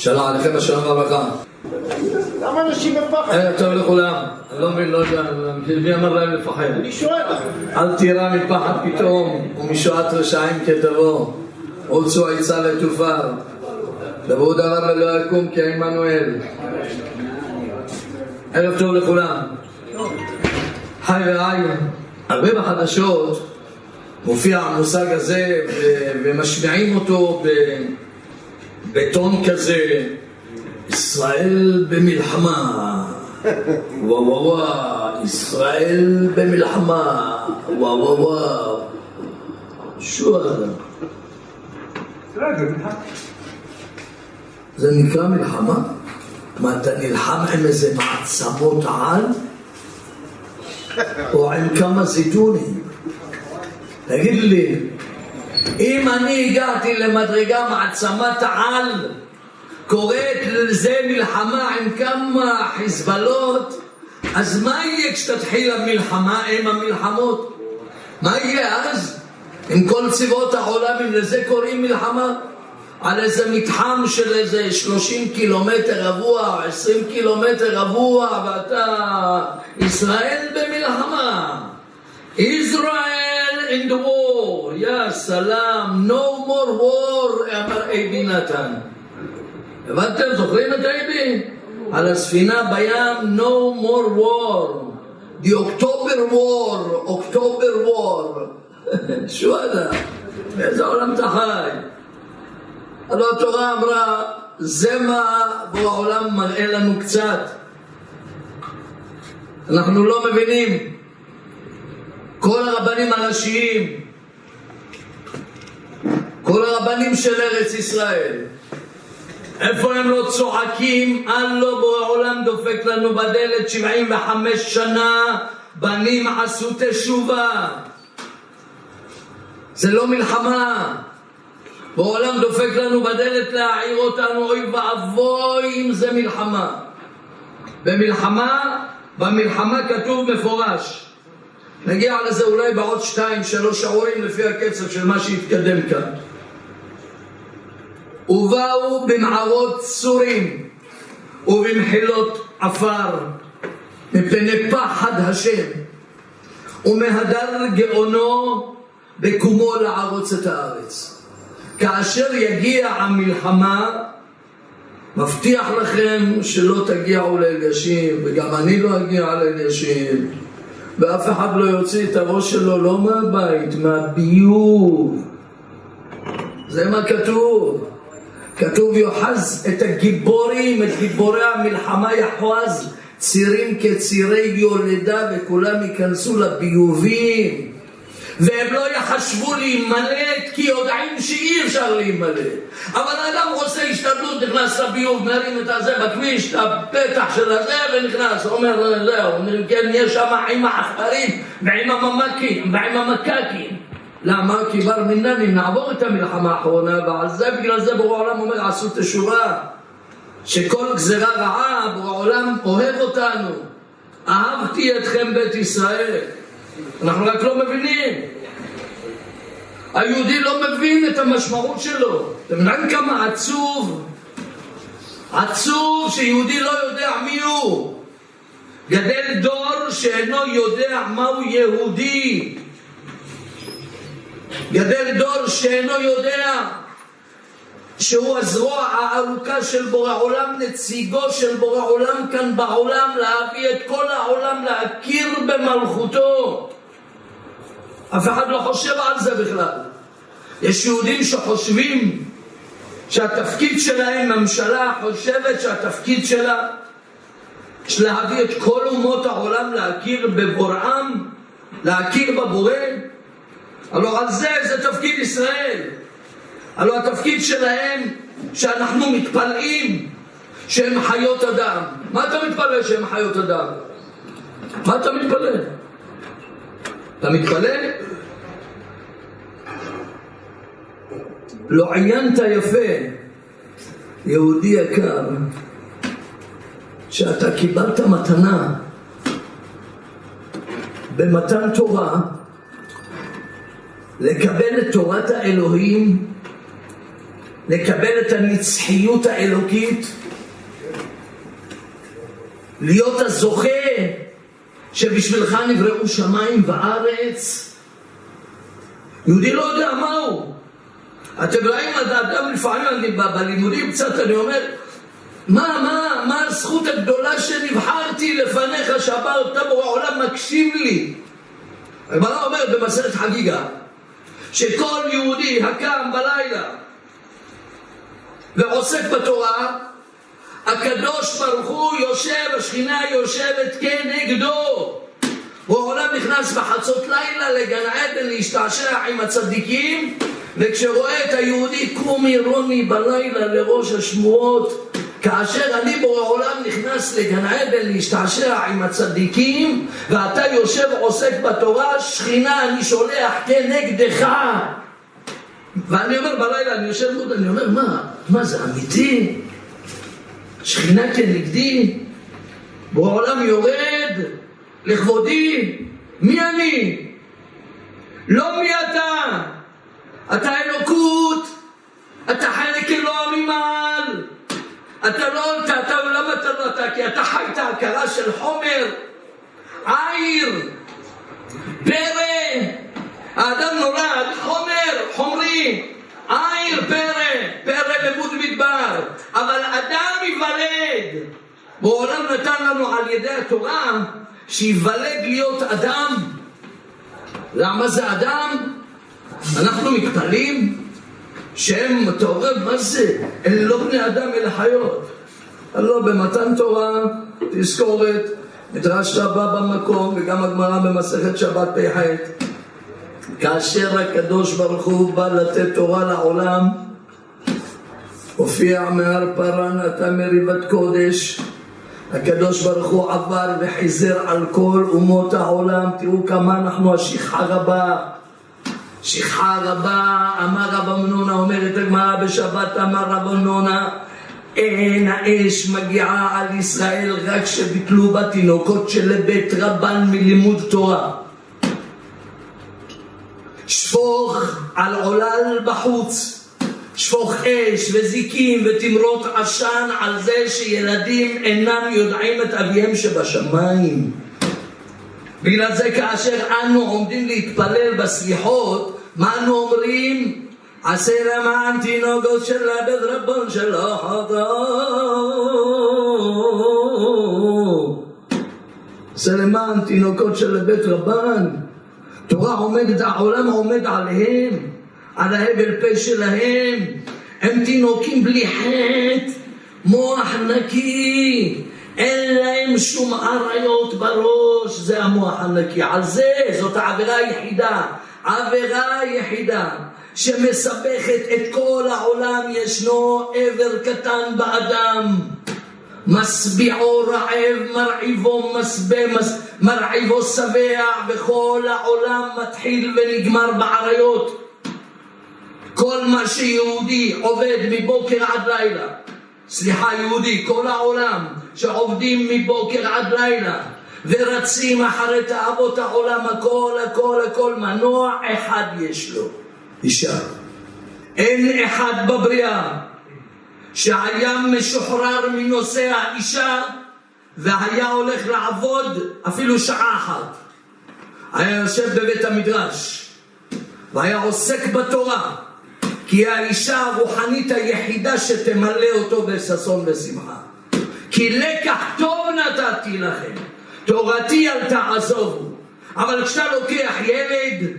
שלום עליכם השלום והברכה. למה אנשים בפחד? ערב טוב לכולם. אני לא מבין, לא יודע, מי אמר להם לפחד? אני שואל. אל תירא מפחד פתאום, ומשועת רשעים כתבוא. רוצו עצה ותופר. דברו דבר ולא יקום כי עמנואל. ערב טוב לכולם. חי ורעי, הרבה בחדשות מופיע המושג הזה ומשמיעים אותו בטון כזה, ישראל במלחמה. וואו וואו וואו, ישראל במלחמה. וואו וואו וואו. שו זה נקרא מלחמה? מה, אתה נלחם עם איזה מעצמות על? או עם כמה זיתונים? תגיד לי, אם אני הגעתי למדרגה מעצמת על, קוראת לזה מלחמה עם כמה חיזבאללות, אז מה יהיה כשתתחיל המלחמה עם המלחמות? מה יהיה אז? עם כל צבאות העולם, אם לזה קוראים מלחמה? על איזה מתחם של איזה 30 קילומטר רבוע, 20 קילומטר רבוע, ואתה ישראל במלחמה. Israel in the war, יא סלאם, no more war, אמר אייבי נתן. הבנתם? זוכרים את אייבי? על הספינה בים, no more war. The October war, October war. שו הלאה? באיזה עולם אתה חי? הלוא התורה אמרה, זה מה בעולם מראה לנו קצת. אנחנו לא מבינים. כל הרבנים הראשיים, כל הרבנים של ארץ ישראל, איפה הם לא צועקים, הלו בורא עולם דופק לנו בדלת 75 שנה, בנים עשו תשובה. זה לא מלחמה. בעולם דופק לנו בדלת להעיר אותנו, אוי ואבוי אם זה מלחמה. במלחמה, במלחמה כתוב מפורש. נגיע לזה אולי בעוד שתיים, שלוש שעורים לפי הקצב של מה שהתקדם כאן. ובאו במערות צורים ובמחילות עפר, מפני פחד השם, ומהדר גאונו בקומו לערוץ את הארץ. כאשר יגיע המלחמה, מבטיח לכם שלא תגיעו לאלישיב, וגם אני לא אגיע לאלישיב, ואף אחד לא יוציא את הראש שלו לא מהבית, מהביוב. זה מה כתוב. כתוב יוחז את הגיבורים, את גיבורי המלחמה יחוז, צירים כצירי יולדה וכולם ייכנסו לביובים. והם לא יחשבו להימלט כי יודעים שאי אפשר להימלט. אבל האדם עושה השתדלות, נכנס לביוב, מרים את הזה בכביש, את הפתח של הזה ונכנס, אומר זהו, כן, יש שם עם העכברים ועם הממקים ועם המקקים. למה? כי בר מינני נעבור את המלחמה האחרונה ועל זה בגלל זה בורא העולם אומר עשו תשובה שכל גזירה רעה בורא העולם אוהב אותנו אהבתי אתכם בית ישראל אנחנו רק לא מבינים. היהודי לא מבין את המשמעות שלו. אתם יודעים כמה עצוב? עצוב שיהודי לא יודע מי הוא. גדל דור שאינו יודע מהו יהודי. גדל דור שאינו יודע שהוא הזרוע הארוכה של בורא עולם, נציגו של בורא עולם כאן בעולם, להביא את כל העולם להכיר במלכותו. אף אחד לא חושב על זה בכלל. יש יהודים שחושבים שהתפקיד שלהם, ממשלה חושבת שהתפקיד שלה יש להביא את כל אומות העולם להכיר בבוראם, להכיר בבורא. הלוא על זה זה תפקיד ישראל. הלוא התפקיד שלהם שאנחנו מתפלאים שהם חיות אדם. מה אתה מתפלא שהם חיות אדם? מה אתה מתפלא? אתה מתפלא? לא עיינת יפה, יהודי יקר, שאתה קיבלת מתנה במתן תורה לקבל את תורת האלוהים לקבל את הנצחיות האלוקית, להיות הזוכה שבשבילך נבראו שמיים וארץ. יהודי לא יודע מהו. אתם רואים, אדם לפעמים אני, בלימודים קצת אני אומר, מה, מה, מה הזכות הגדולה שנבחרתי לפניך שאתה בורא עולם מקשיב לי? הגמרא אומרת במסכת חגיגה שכל יהודי הקם בלילה ועוסק בתורה הקדוש ברוך הוא יושב, השכינה יושבת כנגדו. הוא העולם נכנס בחצות לילה לגן עדן להשתעשע עם הצדיקים וכשרואה את היהודי קומי רוני בלילה לראש השמועות כאשר אני בורא עולם נכנס לגן עדן להשתעשע עם הצדיקים ואתה יושב עוסק בתורה, שכינה אני שולח כנגדך ואני אומר בלילה, אני יושב מאוד, אני אומר מה, מה זה אמיתי? שכינה כנגדי? בורא עולם יורד לכבודי? מי אני? לא מי אתה? אתה אלוקות, אתה חלק אלוה ממעל אתה לא, אתה, אתה, למה אתה לא אתה? כי אתה חי את ההכרה של חומר, עיר, פרא. האדם נולד חומר, חומרי, עיר, פרא, פרא למוד מדבר. אבל אדם ייוולד. בעולם נתן לנו על ידי התורה שייוולד להיות אדם. למה זה אדם? אנחנו מתפלאים שהם, אתה אומר, מה זה? אלה לא בני אדם, אלה חיות. הלא במתן תורה, תזכורת, מדרש רבה במקום, וגם הגמרא במסכת שבת פ"ח. כאשר הקדוש ברוך הוא בא לתת תורה לעולם, הופיע מהר פרן, נתן מריבת קודש, הקדוש ברוך הוא עבר וחיזר על כל אומות העולם, תראו כמה אנחנו השכחה רבה. שכחה רבה, אמר רב אמנונה, אומרת הגמרא בשבת, אמר רב אמנונה, אין האש מגיעה על ישראל רק שביטלו בתינוקות של בית רבן מלימוד תורה. שפוך על עולל בחוץ, שפוך אש וזיקים ותמרות עשן על זה שילדים אינם יודעים את אביהם שבשמיים. בגלל זה כאשר אנו עומדים להתפלל בסליחות, מה אנו אומרים? עשה למען תינוקות של עבד רבון שלא חטאו. עשה למען תינוקות של בית רבן. תורה עומדת, העולם עומד עליהם, על ההבל פה שלהם. הם תינוקים בלי חטא, מוח נקי. אין להם שום עריות בראש, זה המוח הנקי. על זה, זאת העבירה היחידה, עבירה היחידה שמסבכת את כל העולם, ישנו עבר קטן באדם. משביעו רעב, מרעיבו משבה, מס... מרעיבו שבע, וכל העולם מתחיל ונגמר בעריות. כל מה שיהודי עובד מבוקר עד לילה, סליחה יהודי, כל העולם, שעובדים מבוקר עד לילה ורצים אחרי תאוות העולם, הכל, הכל, הכל, מנוע אחד יש לו, אישה. אין אחד בבריאה שהיה משוחרר מנושא האישה והיה הולך לעבוד אפילו שעה אחת. היה יושב בבית המדרש והיה עוסק בתורה כי היא האישה הרוחנית היחידה שתמלא אותו בששון ושמחה. כי לקח טוב נתתי לכם, תורתי אל תעזובו. אבל כשאתה לוקח ילד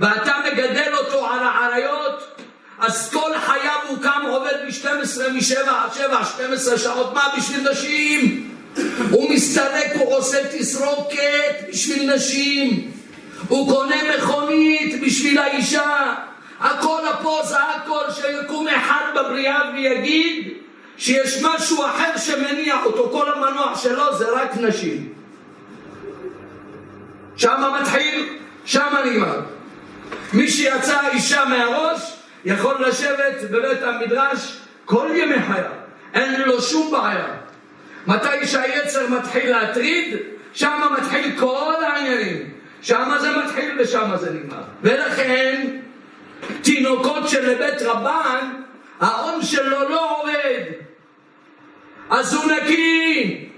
ואתה מגדל אותו על העריות, אז כל חייו הוא קם עובד מ-12, מ-7 עד 7, 12 שעות, מה בשביל נשים? הוא מסתלק, הוא עושה תסרוקת בשביל נשים, הוא קונה מכונית בשביל האישה, הכל הפוזה, הכל שיקום אחד בבריאה ויגיד שיש משהו אחר שמניע אותו, כל המנוע שלו זה רק נשים. שמה מתחיל, שמה נגמר. מי שיצא אישה מהראש יכול לשבת בבית המדרש כל ימי חייו, אין לו שום בעיה. מתי שהיצר מתחיל להטריד, שמה מתחיל כל העניינים. שמה זה מתחיל ושמה זה נגמר. ולכן תינוקות של בית רבן ההון שלו לא עובד, אז הוא נקי,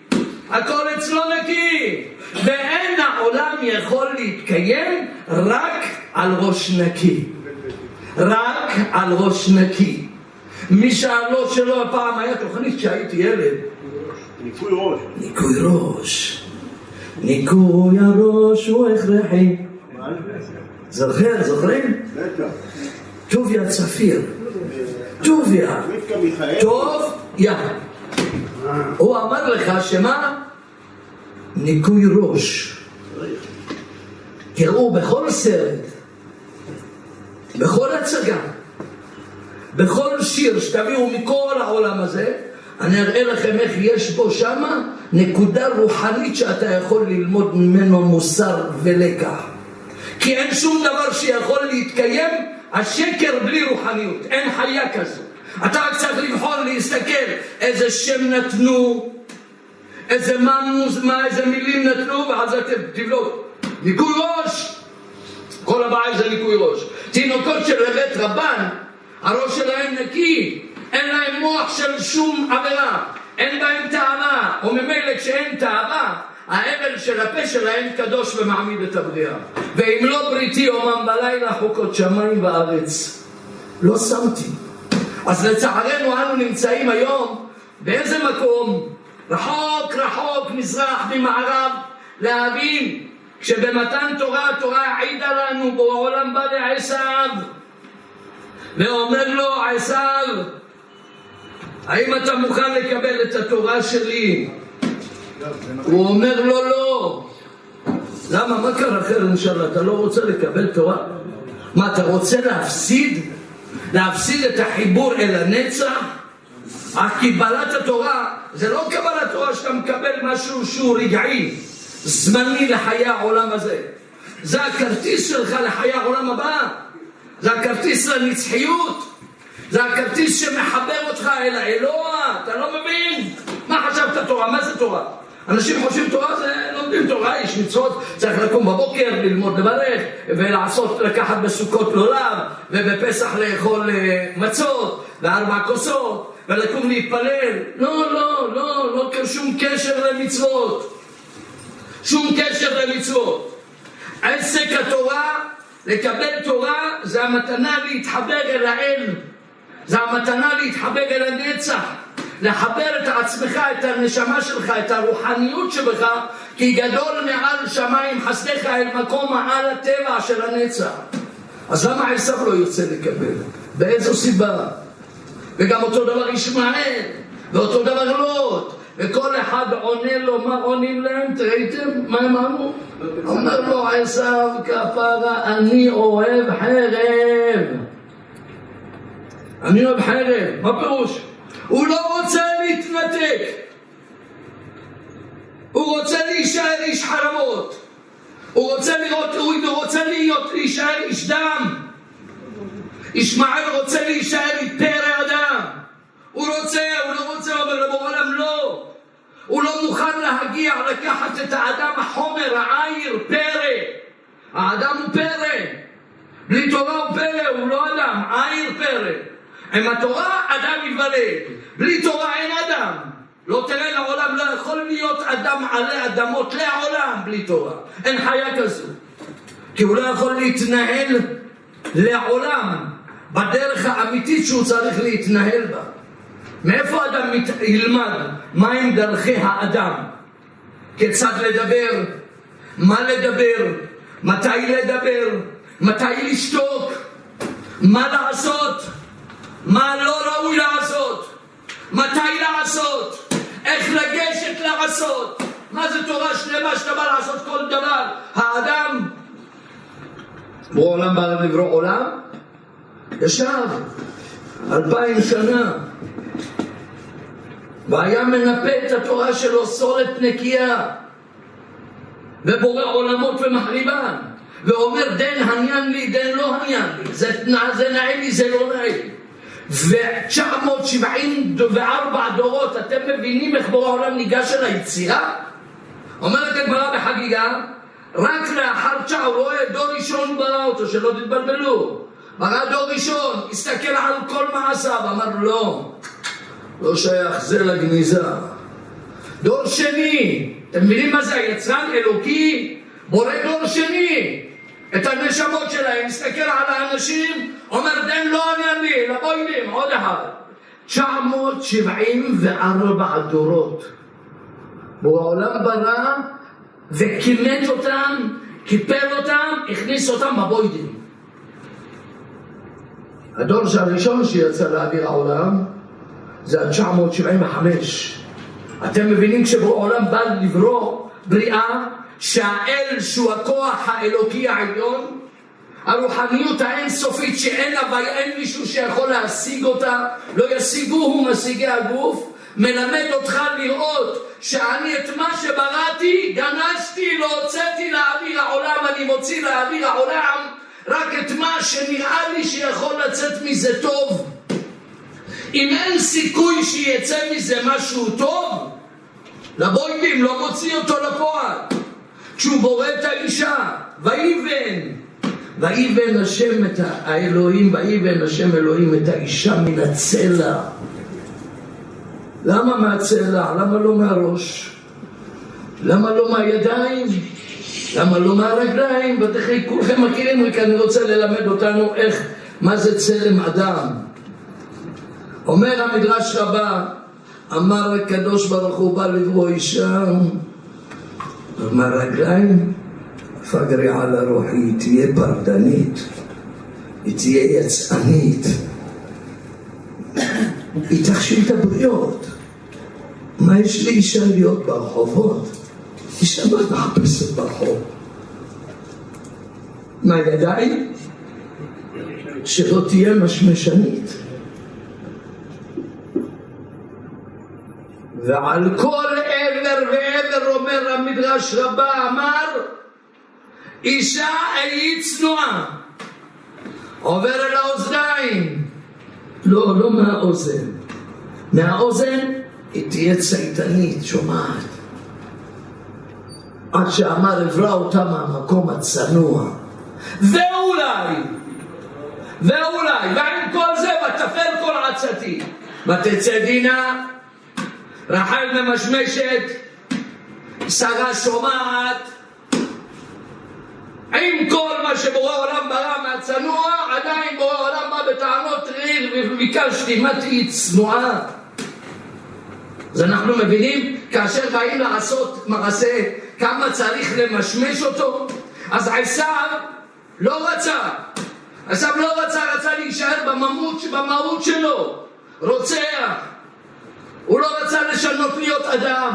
הכל אצלו נקי, ואין העולם יכול להתקיים רק על ראש נקי. רק על ראש נקי. מי שאלו שלו הפעם היה תוכנית כשהייתי ילד. ניקוי ראש. ניקוי ראש. ניקוי הראש הוא הכרחי. זוכר, זוכרים? בטח. טוביה צפיר. טוביה. רבקה מיכאל. טוב, יא. הוא אמר לך שמה? ניקוי ראש. תראו, בכל סרט, בכל הצגה, בכל שיר שתביאו מכל העולם הזה, אני אראה לכם איך יש בו שמה נקודה רוחנית שאתה יכול ללמוד ממנו מוסר ולקח. כי אין שום דבר שיכול להתקיים, השקר בלי רוחניות, אין חיה כזו. אתה רק צריך לבחור להסתכל איזה שם נתנו, איזה מה, מה איזה מילים נתנו, ואז אתם תבדוק. ניקוי ראש, כל הבעיה זה ניקוי ראש. תינוקות של בית רבן, הראש שלהם נקי, אין להם מוח של שום עבירה, אין בהם טהרה, וממילא כשאין טהרה, האבל של הפה שלהם קדוש ומעמיד את הבריאה. ואם לא בריתי יומם בלילה חוקות שמיים וארץ. לא שמתי. אז לצערנו אנו נמצאים היום באיזה מקום? רחוק רחוק מזרח ממערב להבין כשבמתן תורה התורה העידה לנו בו העולם בא לעשיו ואומר לו עשיו האם אתה מוכן לקבל את התורה שלי? הוא אומר לו לא למה? מה קרה חרם אינשאללה? אתה לא רוצה לקבל תורה? מה, אתה רוצה להפסיד? להפסיד את החיבור אל הנצח? אך קבלת התורה זה לא קבלת תורה שאתה מקבל משהו שהוא רגעי, זמני לחיי העולם הזה. זה הכרטיס שלך לחיי העולם הבא. זה הכרטיס לנצחיות. זה הכרטיס שמחבר אותך אל האלוה. אתה לא מבין? מה חשבת תורה? מה זה תורה? אנשים חושבים תורה זה לומדים תורה, יש מצוות, צריך לקום בבוקר, ללמוד לברך, ולעשות, לקחת בסוכות לולב, ובפסח לאכול אה, מצות, וארבע כוסות, ולקום להתפלל. לא, לא, לא, לא שום קשר למצוות. שום קשר למצוות. עסק התורה, לקבל תורה, זה המתנה להתחבר אל האל. זה המתנה להתחבר אל הנצח. לחבר את עצמך, את הנשמה שלך, את הרוחניות שבך, כי גדול מעל שמיים חסדך אל מקום מעל הטבע של הנצח. אז למה עשיו לא יוצא לקבל? באיזו סיבה? וגם אותו דבר ישמעאל, ואותו דבר לוט, וכל אחד עונה לו, מה עונים להם? ראיתם מה הם אמרו? אומר לו עשיו כפרה, אני אוהב חרב. אני אוהב חרב, מה פירוש? הוא לא רוצה להתנתק. הוא רוצה להישאר איש חרמות. הוא רוצה לראות, הוא רוצה להיות, להישאר איש דם. ישמעאל רוצה להישאר פרא אדם. הוא רוצה, הוא לא רוצה, אומר לבורא עולם לא. הוא לא מוכן להגיע, לקחת את האדם החומר, העיר, פרא. האדם הוא פרא. בלי תורה הוא פרא, הוא לא אדם, עיר פרא. עם התורה אדם ייוולד, בלי תורה אין אדם. לא תראה לעולם, לא יכול להיות אדם עלי אדמות לעולם בלי תורה. אין חיה כזו. כי הוא לא יכול להתנהל לעולם בדרך האמיתית שהוא צריך להתנהל בה. מאיפה אדם מת... ילמד מהם דרכי האדם? כיצד לדבר? מה לדבר? מתי לדבר? מתי לשתוק? מה לעשות? מה לא ראוי לעשות? מתי לעשות? איך לגשת לעשות? מה זה תורה שלמה שאתה בא לעשות כל דבר? האדם, ברור עולם בא לברוא עולם, ישב אלפיים שנה והיה מנפה את התורה שלו סולת נקייה ובורא עולמות ומחריבן ואומר דן עניין לי, דן לא עניין לי, זה, זה נאה לי, זה לא נאה לי ו-974 דורות, אתם מבינים איך בורא העולם ניגש אל היצירה? אומרת הגמרא בחגיגה, רק לאחר תשעה הוא רואה דור ראשון ברא אותו, שלא תתבלבלו. ברא דור ראשון, הסתכל על כל מעשיו, אמר לא, לא שייך זה לגניזה. דור שני, אתם מבינים מה זה היצרן אלוקי? בורא דור שני, את הנשמות שלהם, מסתכל על האנשים, אומר תן לא עניין לי, לבוינים, עוד אחד. 974 דורות. העולם ברא וכימת אותם, קיפל אותם, הכניס אותם בבוידים. הדור הראשון שיצא לאוויר העולם זה ה-975. אתם מבינים כשבעולם בא לברוא בריאה שהאל שהוא הכוח האלוקי העליון הרוחניות האינסופית שאין לה ואין מישהו שיכול להשיג אותה לא ישיגוהו משיגי הגוף מלמד אותך לראות שאני את מה שבראתי גנשתי לא הוצאתי לאוויר העולם אני מוציא לאוויר העולם רק את מה שנראה לי שיכול לצאת מזה טוב אם אין סיכוי שיצא מזה משהו טוב לבוידים לא מוציא אותו לפועל כשהוא בורא את האישה ויבן ויבן השם את האלוהים ויבן השם אלוהים את האישה מן הצלע למה מהצלע? למה לא מהראש? למה לא מהידיים? למה לא מהרגליים? בטח כולכם מכירים, רק אני רוצה ללמד אותנו איך, מה זה צלם אדם. אומר המדרש רבה, אמר הקדוש ברוך הוא בא לברוא אישה, מהרגליים, פגרי על הרוחי, היא תהיה פרדנית, היא תהיה יצאנית, היא תכשיל את הבריות. מה יש לאישה להיות ברחובות? אישה לא מחפשת ברחוב. מהידיים? שלא תהיה משמשנית. ועל כל עבר ועבר אומר המדרש רבה אמר אישה היא צנועה עובר אל האוזניים. לא, לא מהאוזן. מהאוזן היא תהיה צייתנית, שומעת. עד שאמר עברה אותה מהמקום הצנוע. ואולי ואולי ועם כל זה ותפל כל עצתי. ותצא דינה רחל ממשמשת, שרה שומעת, עם כל מה שבורא עולם ברא מהצנוע, עדיין בורא עולם בא בטענות ריר וביקשתי, מה תהיי צנועה? אז אנחנו מבינים, כאשר באים לעשות מעשה, כמה צריך למשמש אותו? אז עשיו לא רצה, עשיו לא רצה, רצה להישאר במהות, במהות שלו, רוצח, הוא לא רצה לשנות להיות אדם.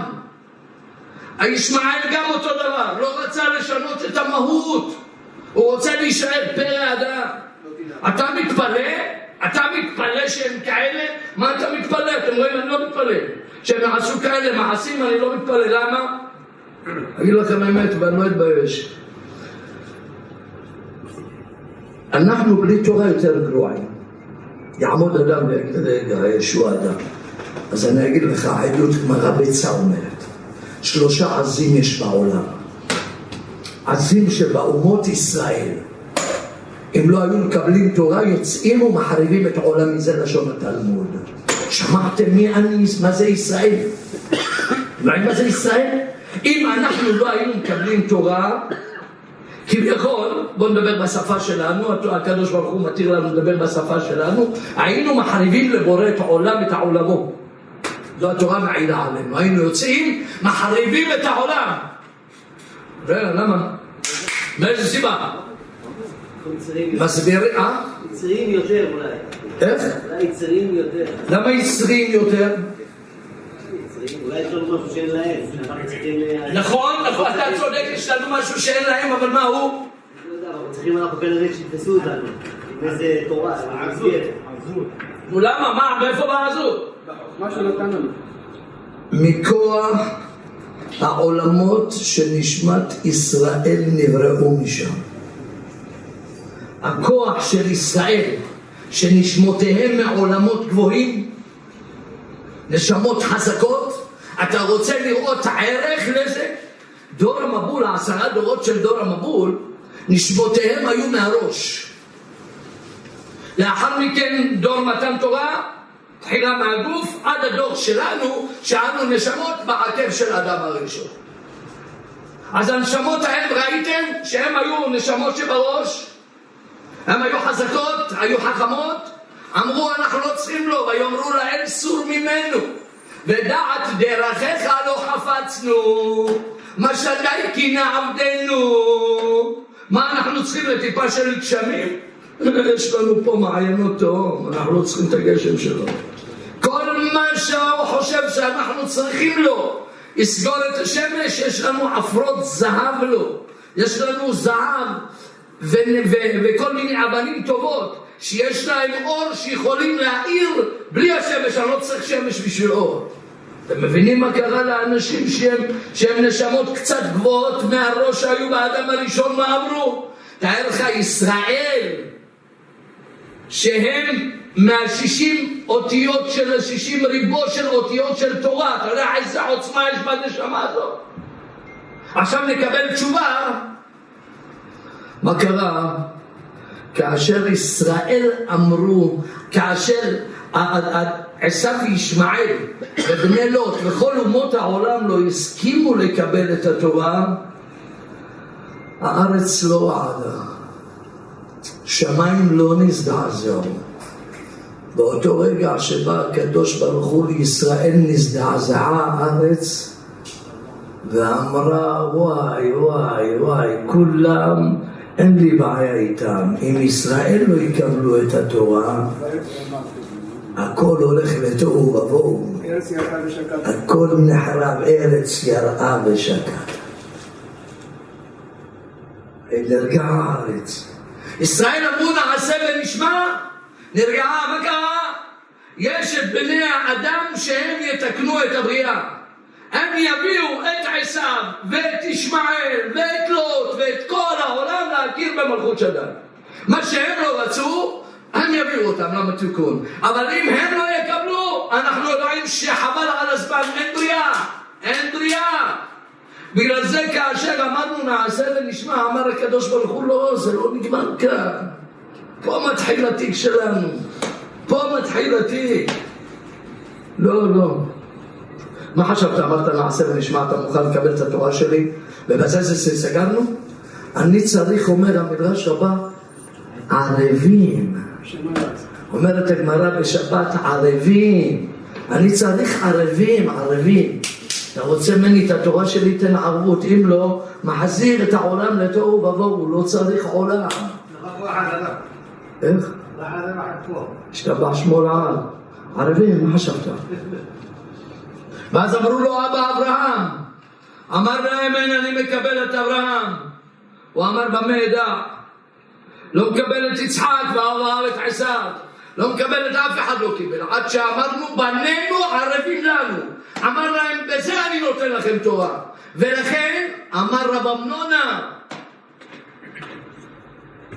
הישמעאל גם אותו דבר, לא רצה לשנות את המהות. הוא רוצה להישאר פרא אדם. אתה מתפלא? אתה מתפלא שהם כאלה? מה אתה מתפלא? אתם רואים, אני לא מתפלא. שהם עשו כאלה מעשים, אני לא מתפלא. למה? אגיד לכם האמת ואני לא אתבייש. אנחנו בלי תורה יותר גרועים. יעמוד אדם ויגיד, רגע, ישוע אדם. אז אני אגיד לך, עדות גמרא ביצה אומרת, שלושה עזים יש בעולם. עזים שבאומות ישראל, אם לא היו מקבלים תורה, יוצאים ומחריבים את העולם, מזה לשון התלמוד. שמעתם מי אני, מה זה ישראל? מה זה ישראל? אם אנחנו לא היינו מקבלים תורה, כביכול, בואו נדבר בשפה שלנו, הקדוש ברוך הוא מתיר לנו לדבר בשפה שלנו, היינו מחריבים לבורא את העולם, את העולמו. זו התורה מעידה עלינו. היינו יוצאים, מחריבים את העולם. למה? מאיזה סיבה? מסבירים, אה? יצריים יותר אולי. איך? אולי יצריים יותר. למה יצריים יותר? אולי יש לנו משהו שאין להם. נכון, נכון, אתה צודק, יש לנו משהו שאין להם, אבל מה הוא? לא יודע, אבל צריכים אנחנו כנראה שיתפסו אותנו. עם איזה תורה. נו למה? מה? מאיפה בא הזו? מה שנתן לנו. מכוח העולמות שנשמת ישראל נבראו משם. הכוח של ישראל, שנשמותיהם מעולמות גבוהים, נשמות חזקות, אתה רוצה לראות ערך לזה? דור המבול, העשרה דורות של דור המבול, נשמותיהם היו מהראש. לאחר מכן דור מתן תורה, תחילה מהגוף, עד הדור שלנו, שאנו נשמות בעקב של אדם הראשון. אז הנשמות ההם, ראיתם שהם היו נשמות שבראש? הם היו חזקות, היו חכמות, אמרו אנחנו לא צריכים לו, ויאמרו להם סור ממנו, ודעת דרכיך לא חפצנו, משדי כי נעבדנו. מה אנחנו צריכים לטיפה של גשמים? יש לנו פה מעיינות תהום, אנחנו לא צריכים את הגשם שלו. מה שהוא חושב שאנחנו צריכים לו, יסגור את השמש, יש לנו עפרות זהב לו, יש לנו זהב וכל מיני אבנים טובות שיש להם אור שיכולים להאיר בלי השמש, אני לא צריך שמש בשביל אור. אתם מבינים מה קרה לאנשים שהם, שהם נשמות קצת גבוהות מהראש שהיו באדם הראשון, מה אמרו? תאר לך ישראל, שהם מהשישים אותיות של השישים ריבו של אותיות של תורה, אתה יודע איזה עוצמה יש בנשמה הזאת? עכשיו נקבל תשובה, מה קרה? כאשר ישראל אמרו, כאשר עשיו וישמעאל ובני לוט וכל אומות העולם לא הסכימו לקבל את התורה, הארץ לא עדה, שמיים לא נזדעזעו. באותו רגע שבא הקדוש ברוך הוא לישראל נזדעזעה הארץ ואמרה וואי וואי וואי כולם אין לי בעיה איתם. אם ישראל לא יקבלו את התורה הכל הולך לתוהו ובוהו. הכל נחרב ארץ יראה ושקט נרגעה הארץ. ישראל אמרו נעשה ונשמע נרגעה, קרה? יש את בני האדם שהם יתקנו את הבריאה. הם יביאו את עשיו ואת ישמעאל ואת לוט ואת כל העולם להכיר במלכות שדי. מה שהם לא רצו, הם יביאו אותם למתיקון. אבל אם הם לא יקבלו, אנחנו יודעים שחבל על הזמן, אין בריאה, אין בריאה. בגלל זה כאשר אמרנו נעשה ונשמע, אמר הקדוש ברוך הוא לא, זה לא נגמר כאן. פה מתחיל התיק שלנו, פה מתחיל התיק. לא, לא. מה חשבת? אמרת נעשה ונשמע, אתה מוכן לקבל את התורה שלי? ובזה זה סגרנו? אני צריך, אומר המדרש הבא, ערבים. אומרת הגמרא בשבת, ערבים. אני צריך ערבים, ערבים. אתה רוצה ממני את התורה שלי, תן ערבות. אם לא, מחזיר את העולם לתוהו ובוהו, לא צריך עולם. איך? השתבח שמו לעד. ערבים, מה חשבת? ואז אמרו לו אבא אברהם, אמר להם אין אני מקבל את אברהם. הוא אמר במה אדע? לא מקבל את יצחק ואהב את עשיו. לא מקבל את אף אחד לא קיבל. עד שאמרנו בנינו ערבים לנו. אמר להם בזה אני נותן לכם תורה. ולכן אמר רב אמנונה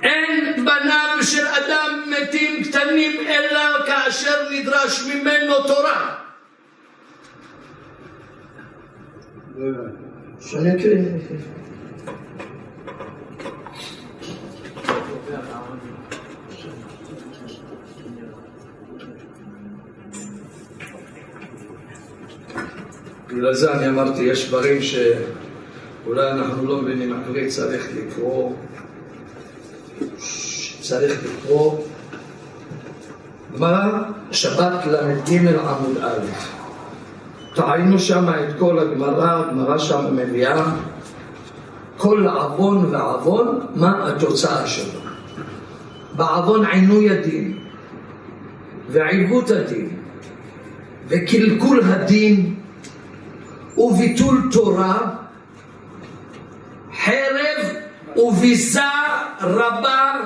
אין בניו של אדם מתים קטנים אלא כאשר נדרש ממנו תורה. בגלל זה אני אמרתי, יש דברים שאולי אנחנו לא מבינים, עברית צריך לקרוא צריך לקרוא גמרא שבת ל"ג עמוד א'. טעינו שם את כל הגמרא, הגמרא שם מביאה כל עוון ועוון, מה התוצאה שלו. בעוון עינוי הדין ועיוות הדין וקלקול הדין וביטול תורה, חרב וביזה רבה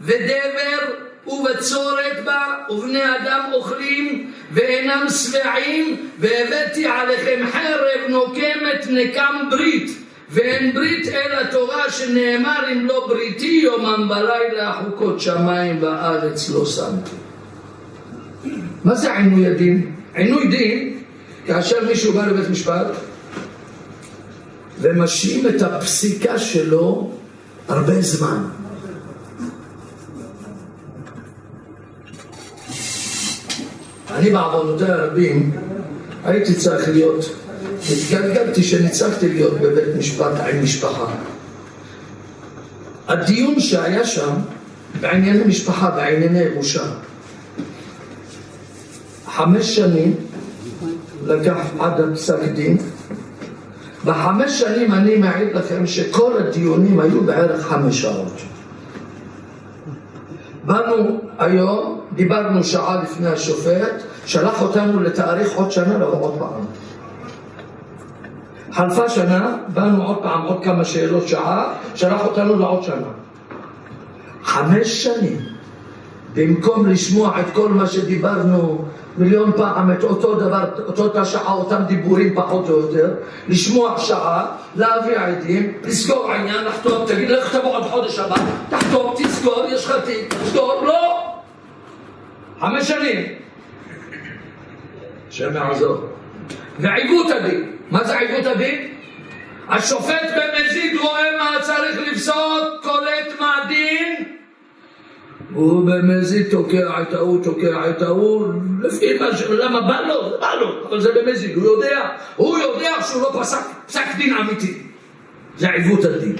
ודבר ובצורת בה, ובני אדם אוכלים ואינם שבעים, והבאתי עליכם חרב נוקמת נקם ברית, ואין ברית אלא תורה שנאמר אם לא בריתי יומם בלילה חוקות שמיים בארץ לא שמתי. מה זה עינוי הדין? עינוי דין, כאשר מישהו בא לבית משפט ומשאים את הפסיקה שלו הרבה זמן. אני בעוונותיי הרבים הייתי צריך להיות, התגלגלתי שניצחתי להיות בבית משפט עם משפחה. הדיון שהיה שם בענייני משפחה, בענייני ירושה, חמש שנים לקח עד הפסק דין. בחמש שנים אני מעיד לכם שכל הדיונים היו בערך חמש שעות. באנו היום, דיברנו שעה לפני השופט, שלח אותנו לתאריך עוד שנה לבוא עוד פעם. חלפה שנה, באנו עוד פעם, עוד כמה שאלות שעה, שלח אותנו לעוד שנה. חמש שנים. במקום לשמוע את כל מה שדיברנו מיליון פעם, את אותו דבר, את אותה שעה, אותם דיבורים פחות או יותר, לשמוע שעה, להביא עדים, לסגור עניין, לחתום, תגיד לך תבוא עוד חודש הבא, תחתום, תזכור, יש לך תיק, תזכור, לא! חמש שנים. השם יעזור. ועיוות הדין. מה זה עיוות הדין? השופט במזיד רואה מה צריך לפסוק, קולט מה הדין הוא במזיד תוקע את ההוא, תוקע את ההוא, לפי מה ש... למה בא לו? בא לו, אבל זה במזיד, הוא יודע, הוא יודע שהוא לא פסק פסק דין אמיתי. זה עיוות הדין.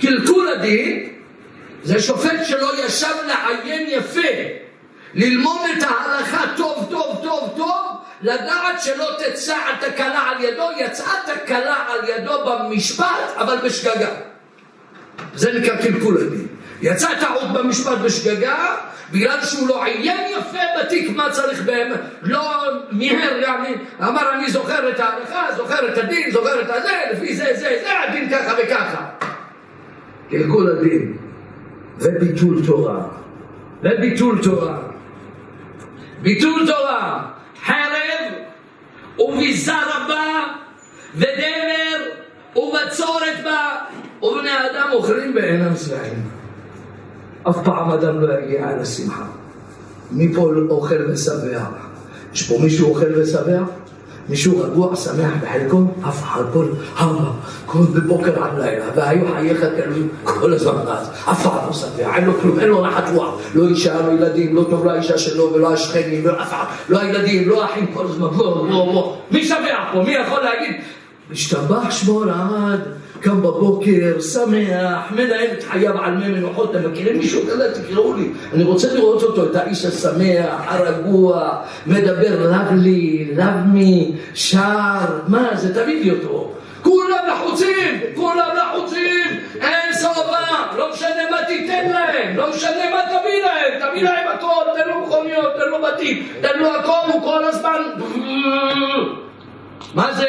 קלקול הדין זה שופט שלא ישב לעיין יפה, ללמוד את ההלכה טוב טוב טוב טוב, לדעת שלא תצא התקלה על ידו, יצאה תקלה על ידו במשפט, אבל בשגגה. זה נקרא קלקול הדין. יצא טעות במשפט בשגגה, בגלל שהוא לא עיין יפה בתיק מה צריך בהם, לא מיהר, יעני, אמר אני זוכר את ההלכה, זוכר את הדין, זוכר את הזה, לפי זה, זה, זה, הדין ככה וככה. קלקול הדין וביטול תורה, וביטול תורה. ביטול תורה, חרב וביזה רבה ודבר ובצורת בה ובני אדם אוכלים בעינם שבעים. אף פעם אדם לא יגיע אל השמחה. מי פה אוכל ושבע? יש פה מישהו אוכל ושבע? מישהו רגוע, שמח בחלקו? אף אחד כל הרבה, כל בבוקר עד לילה, והיו חייך כאלו כל הזמן רץ, אף אחד לא שבע, אין לו כלום, אין לו נחת רוח, לא אישה, לא ילדים, לא טוב לאישה שלו ולא השכנים, לא אף אחד, לא הילדים, לא האחים כל הזמן, בוא, בוא, בוא, מי שבע פה? מי יכול להגיד? משתבח שמו לעד, קם בבוקר, שמח, מנהל את חייו על מי מנוחות, אתם מכירים מישהו כזה? תקראו לי. אני רוצה לראות אותו, את האיש השמח, הרגוע, מדבר לבלי, לבמי, שר, מה זה, תביא לי אותו. כולם לחוצים, כולם לחוצים, אין סבבה, לא משנה מה תיתן להם, לא משנה מה תביא להם, תביא להם הכל, תן לו מכוניות, תן לו בתים, תן לו הכל, הוא כל הזמן... מה זה?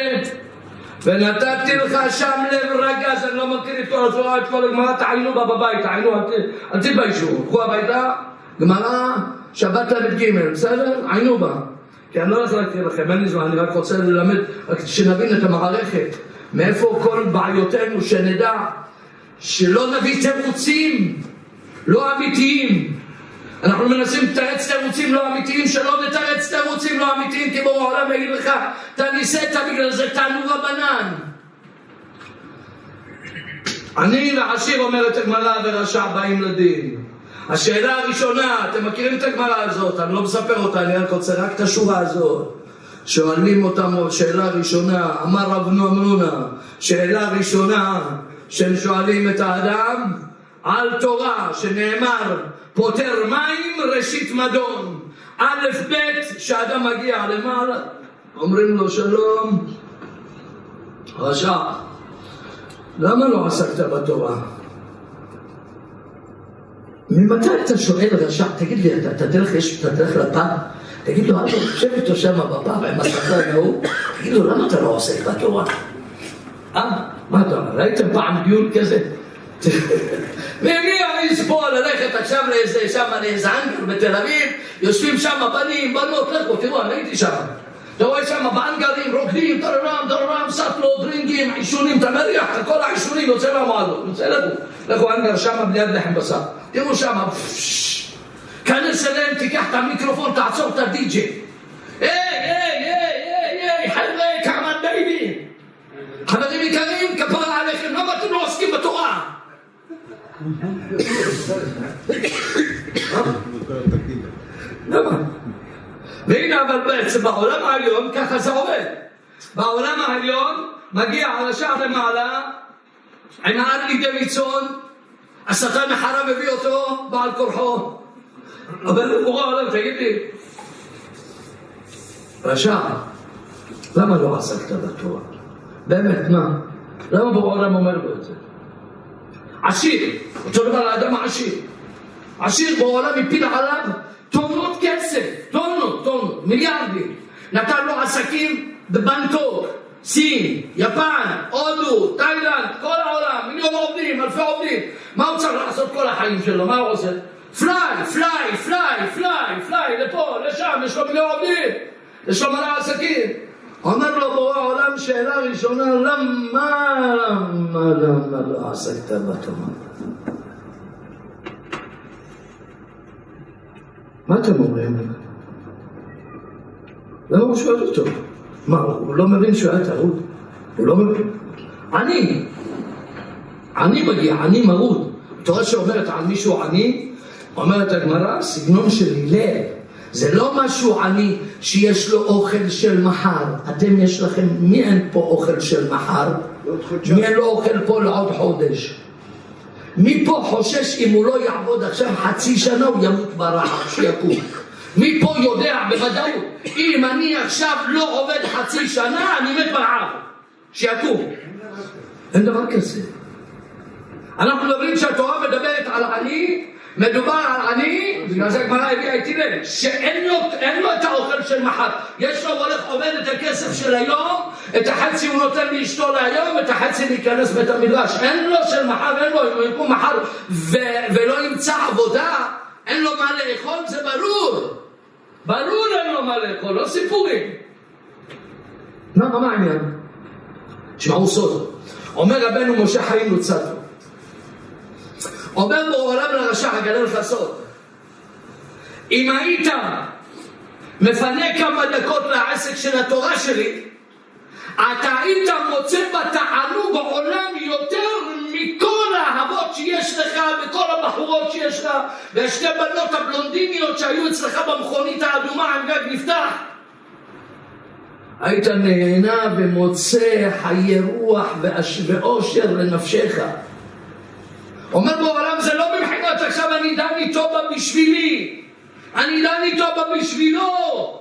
ונתתי לך שם לב רגז, אני לא מכיר את כל התורה, את כל הגמרא, תעיינו בה בבית, תעיינו, אל תתביישו, קחו הביתה, גמרא, שבת ל"ג, בסדר? עיינו בה. כי אני לא הולך לכם, אין לי זמן, אני רק רוצה ללמד, רק שנבין את המערכת, מאיפה כל בעיותינו, שנדע שלא נביא תירוצים לא אמיתיים. אנחנו מנסים לתרץ תירוצים לא אמיתיים, שלא נתרץ תירוצים לא אמיתיים, כי בורא העולם יגיד לך, אתה ניסית בגלל זה תענו רבנן. אני ועשיר אומרת הגמרא ורשע באים לדין. השאלה הראשונה, אתם מכירים את הגמרא הזאת, אני לא מספר אותה, אני רק רוצה רק את השורה הזאת. שואלים אותם, שאלה ראשונה, אמר רב נמנונה, שאלה ראשונה שהם שואלים את האדם על תורה שנאמר פותר מים ראשית מדון. א' ב' שאדם מגיע למעלה, אומרים לו שלום, רשע, למה לא עסקת בתורה? ממתי אתה שואל רשע, תגיד לי, אתה, אתה תלך, יש, אתה תלך לפאב? תגיד לו, אתה יושב איתו שם בפאב עם השחקן ההוא, תגיד לו, למה אתה לא עוסק בתורה? אה? מה אתה אומר? ראיתם פעם דיון כזה? ומי יעז פה ללכת עכשיו לאיזה, שם לאיזה אנגר בתל אביב, יושבים שם בנים, בנות, לכו, תראו, אני הייתי שם. אתה רואה שם באנגרים, רוקדים, טררם, טררם, סטלות, דרינגים, עישונים, אתה מריח, כל העישונים יוצא מהמועדות. יוצא לכו, לכו האנגר שם ליד לחם בשר. תראו שם, כנס אליהם, תיקח את המיקרופון, תעצור את הדי-ג'יי. היי, היי, היי, היי, היי, חבר'ה, come on baby. חברים יקרים, כפרה עליכם, למה אתם לא עוסקים בתורה? למה? בעצם בעולם העליון ככה זה עובד. בעולם העליון מגיע הרשע למעלה עם הארלי דוידסון, השטן אחריו הביא אותו בעל כורחו. אבל הוא העולם, תגיד לי, רשע, למה לא עסקת בתורה? באמת, מה? למה בורא העולם אומר לו את זה? עשיר, אותו דבר האדם העשיר. עשיר בעולם הפיל עליו טונות כסף, טונות, טונות, מיליארדים. נתן לו עסקים בבנקוק, סין, יפן, הודו, תאילנד, כל העולם, מיליון עובדים, אלפי עובדים. מה הוא צריך לעשות כל החיים שלו? מה הוא עושה? fly, fly, fly, fly, fly, לפה, לשם, יש לו מיליון עובדים, יש לו מלא עסקים. אומר לו בורא העולם שאלה ראשונה, למה, למה, למה לא עסקת בתורה? מה אתם אומרים? למה הוא שואל אותו? מה, הוא לא מבין שהוא היה טעות? הוא לא מבין? אני, אני מגיע, אני מרוד. תורה שאומרת על מישהו עני, אומרת הגמרא, סגנון של הלל. זה לא משהו עני שיש לו אוכל של מחר. אתם יש לכם, מי אין פה אוכל של מחר? מי אין לו אוכל פה לעוד חודש? מי פה חושש אם הוא לא יעבוד עכשיו חצי שנה הוא ימות ברעב, שיקום? מי פה יודע בוודאות, אם אני עכשיו לא עובד חצי שנה, אני מת ברעב, שיקום. אין דבר כזה. אנחנו מדברים שהתורה מדברת על עני, מדובר על עני, בגלל זה הגמרא הביאה איתי לב, שאין לו, לו את האוכל של מחר. יש לו הולך עובד את הכסף של היום, את החצי הוא נותן לאשתו להיום, את החצי להיכנס בית המדרש. אין לו של מחר, אין לו, אם הוא יקום מחר ו, ולא ימצא עבודה, אין לו מה לאכול, זה ברור. ברור אין לו מה לאכול, לא סיפורים. למה, מה העניין? תשמעו סוד. אומר רבנו משה חיים לוצטו, אומר בו עולם לרשע, אגלה לך סוד. אם היית מפנה כמה דקות לעסק של התורה שלי, אתה היית מוצא בתענוג בעולם יותר מכל האהבות שיש לך וכל הבחורות שיש לך והשתי בנות הבלונדיניות שהיו אצלך במכונית האדומה עם גג נפתח. היית נהנה ומוצא חיי רוח ואושר לנפשך. אומר בו עולם זה לא מבחינת עכשיו אני דן איתו בשבילי, אני דן איתו בשבילו.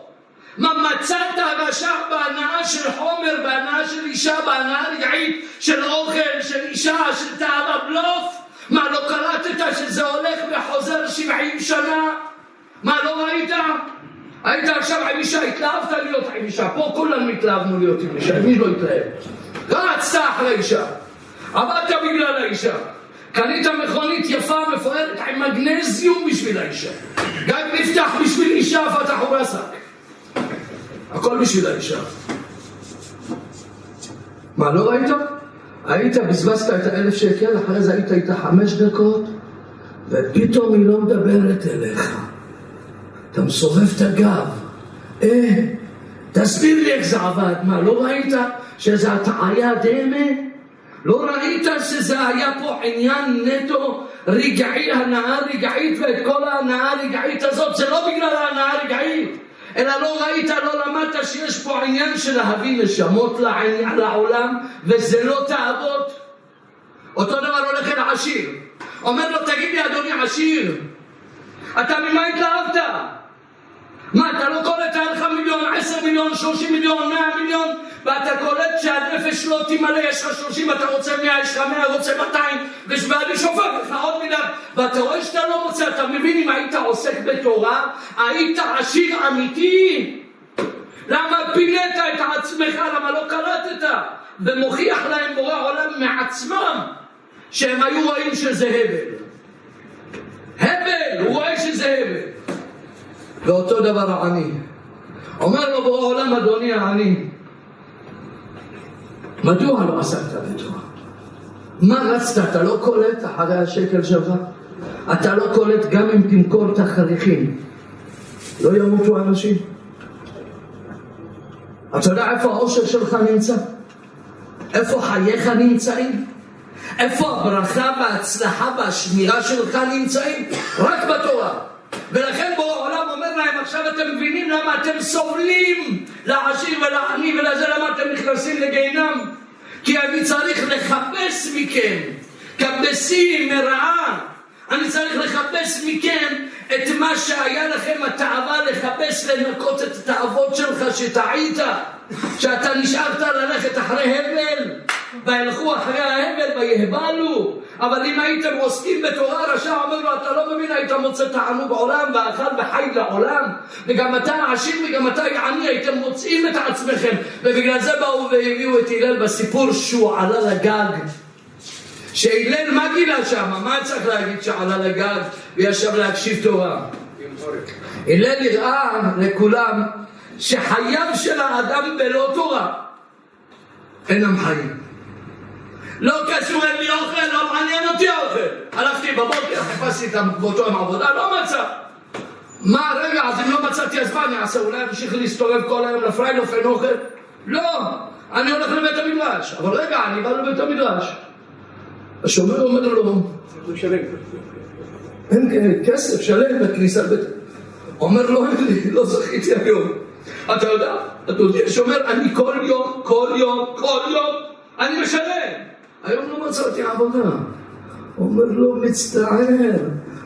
מה מצאת רשע בהנאה של חומר, בהנאה של אישה, בהנאה רגעית של אוכל, של אישה, של תאווה בלוף? מה לא קלטת שזה הולך וחוזר שבעים שנה? מה לא ראית? היית עכשיו עם אישה, התלהבת להיות עם אישה, פה כולנו התלהבנו להיות עם אישה, מי לא התלהב? רצת אחרי אישה, עבדת בגלל האישה, קנית מכונית יפה, מפוארת, עם מגנזיום בשביל האישה, גג נפתח בשביל אישה, פתח ורסק, הכל בשביל האישה. מה, לא ראית? היית, בזבזת את האלף שקל, אחרי זה היית איתה חמש דקות, ופתאום היא לא מדברת אליך. אתה מסובב את הגב. אה, תסביר לי איך זה עבד. מה, לא ראית שזה הטעיה דמה? לא ראית שזה היה פה עניין נטו רגעי, הנאה רגעית, ואת כל ההנאה הרגעית הזאת, זה לא בגלל ההנאה הרגעית. אלא לא ראית, לא למדת שיש פה עניין של להביא נשמות לעולם, וזה לא תאוות. אותו דבר הולך אל העשיר. אומר לו, תגיד לי, אדוני עשיר, אתה ממה התלהבת? מה, אתה לא קולט, היה לך מיליון, עשר מיליון, שלושים מיליון, מאה מיליון, ואתה קולט שהנפש לא תמלא, יש לך שלושים, אתה רוצה מאה, יש לך מאה, רוצה מאתיים, ואני שופט לך עוד מיליארד, ואתה רואה שאתה לא מוצא, אתה מבין אם היית עוסק בתורה, היית עשיר אמיתי. למה פינית את עצמך, למה לא קלטת? ומוכיח להם בורא עולם מעצמם, שהם היו רואים שזה הבל. הבל, הוא רואה שזה הבל. ואותו דבר העני. אומר לו בורא עולם, אדוני העני, מדוע לא עסקת בתורה? מה רצת? אתה לא קולט אחרי השקל שלך? אתה לא קולט גם אם תמכור את החריכים. לא ימותו אנשים. אתה יודע איפה העושר שלך נמצא? איפה חייך נמצאים? איפה הברכה וההצלחה והשמירה שלך נמצאים? רק בתורה. ולכן בורא העולם אומר להם עכשיו אתם מבינים למה אתם סובלים לעשיר ולעני ולזה למה אתם נכנסים לגיהינם? כי אני צריך לחפש מכם, כבשים מרעה. אני צריך לחפש מכם את מה שהיה לכם התאווה לחפש לנקות את התאוות שלך שטעית, שאתה נשארת ללכת אחרי הבל, וילכו אחרי ההבל ויהבלו. אבל אם הייתם עוסקים בתורה, רשע אומר לו, אתה לא מבין, היית מוצא תענוג עולם ואכל וחי לעולם, וגם אתה עשיר וגם אתה עני, הייתם מוצאים את עצמכם, ובגלל זה באו והביאו את הלל בסיפור שהוא עלה לגג. שהלל מה גילה שם? מה צריך להגיד שעלה לגג וישב להקשיב תורה? הלל הראה לכולם שחייו של האדם בלא תורה אינם חיים. לא קשור, אין לי אוכל, לא מעניין אותי האוכל. הלכתי בבוקר, חיפשתי את באותו יום עבודה, לא מצא. מה, רגע, אז אם לא מצאתי, אז מה אני אעשה? אולי אמשיך להסתובב כל היום לפריילוף, אין אוכל? לא, אני הולך לבית המדרש. אבל רגע, אני בא לבית המדרש. השומר אומר לו, אין כסף, שלם בכניסה לבית... אומר לי, לא זכיתי היום. אתה יודע, אתה יודע, שומר, אני כל יום, כל יום, כל יום, אני משלם. היום לא מצאתי עבודה. אומר לו, מצטער,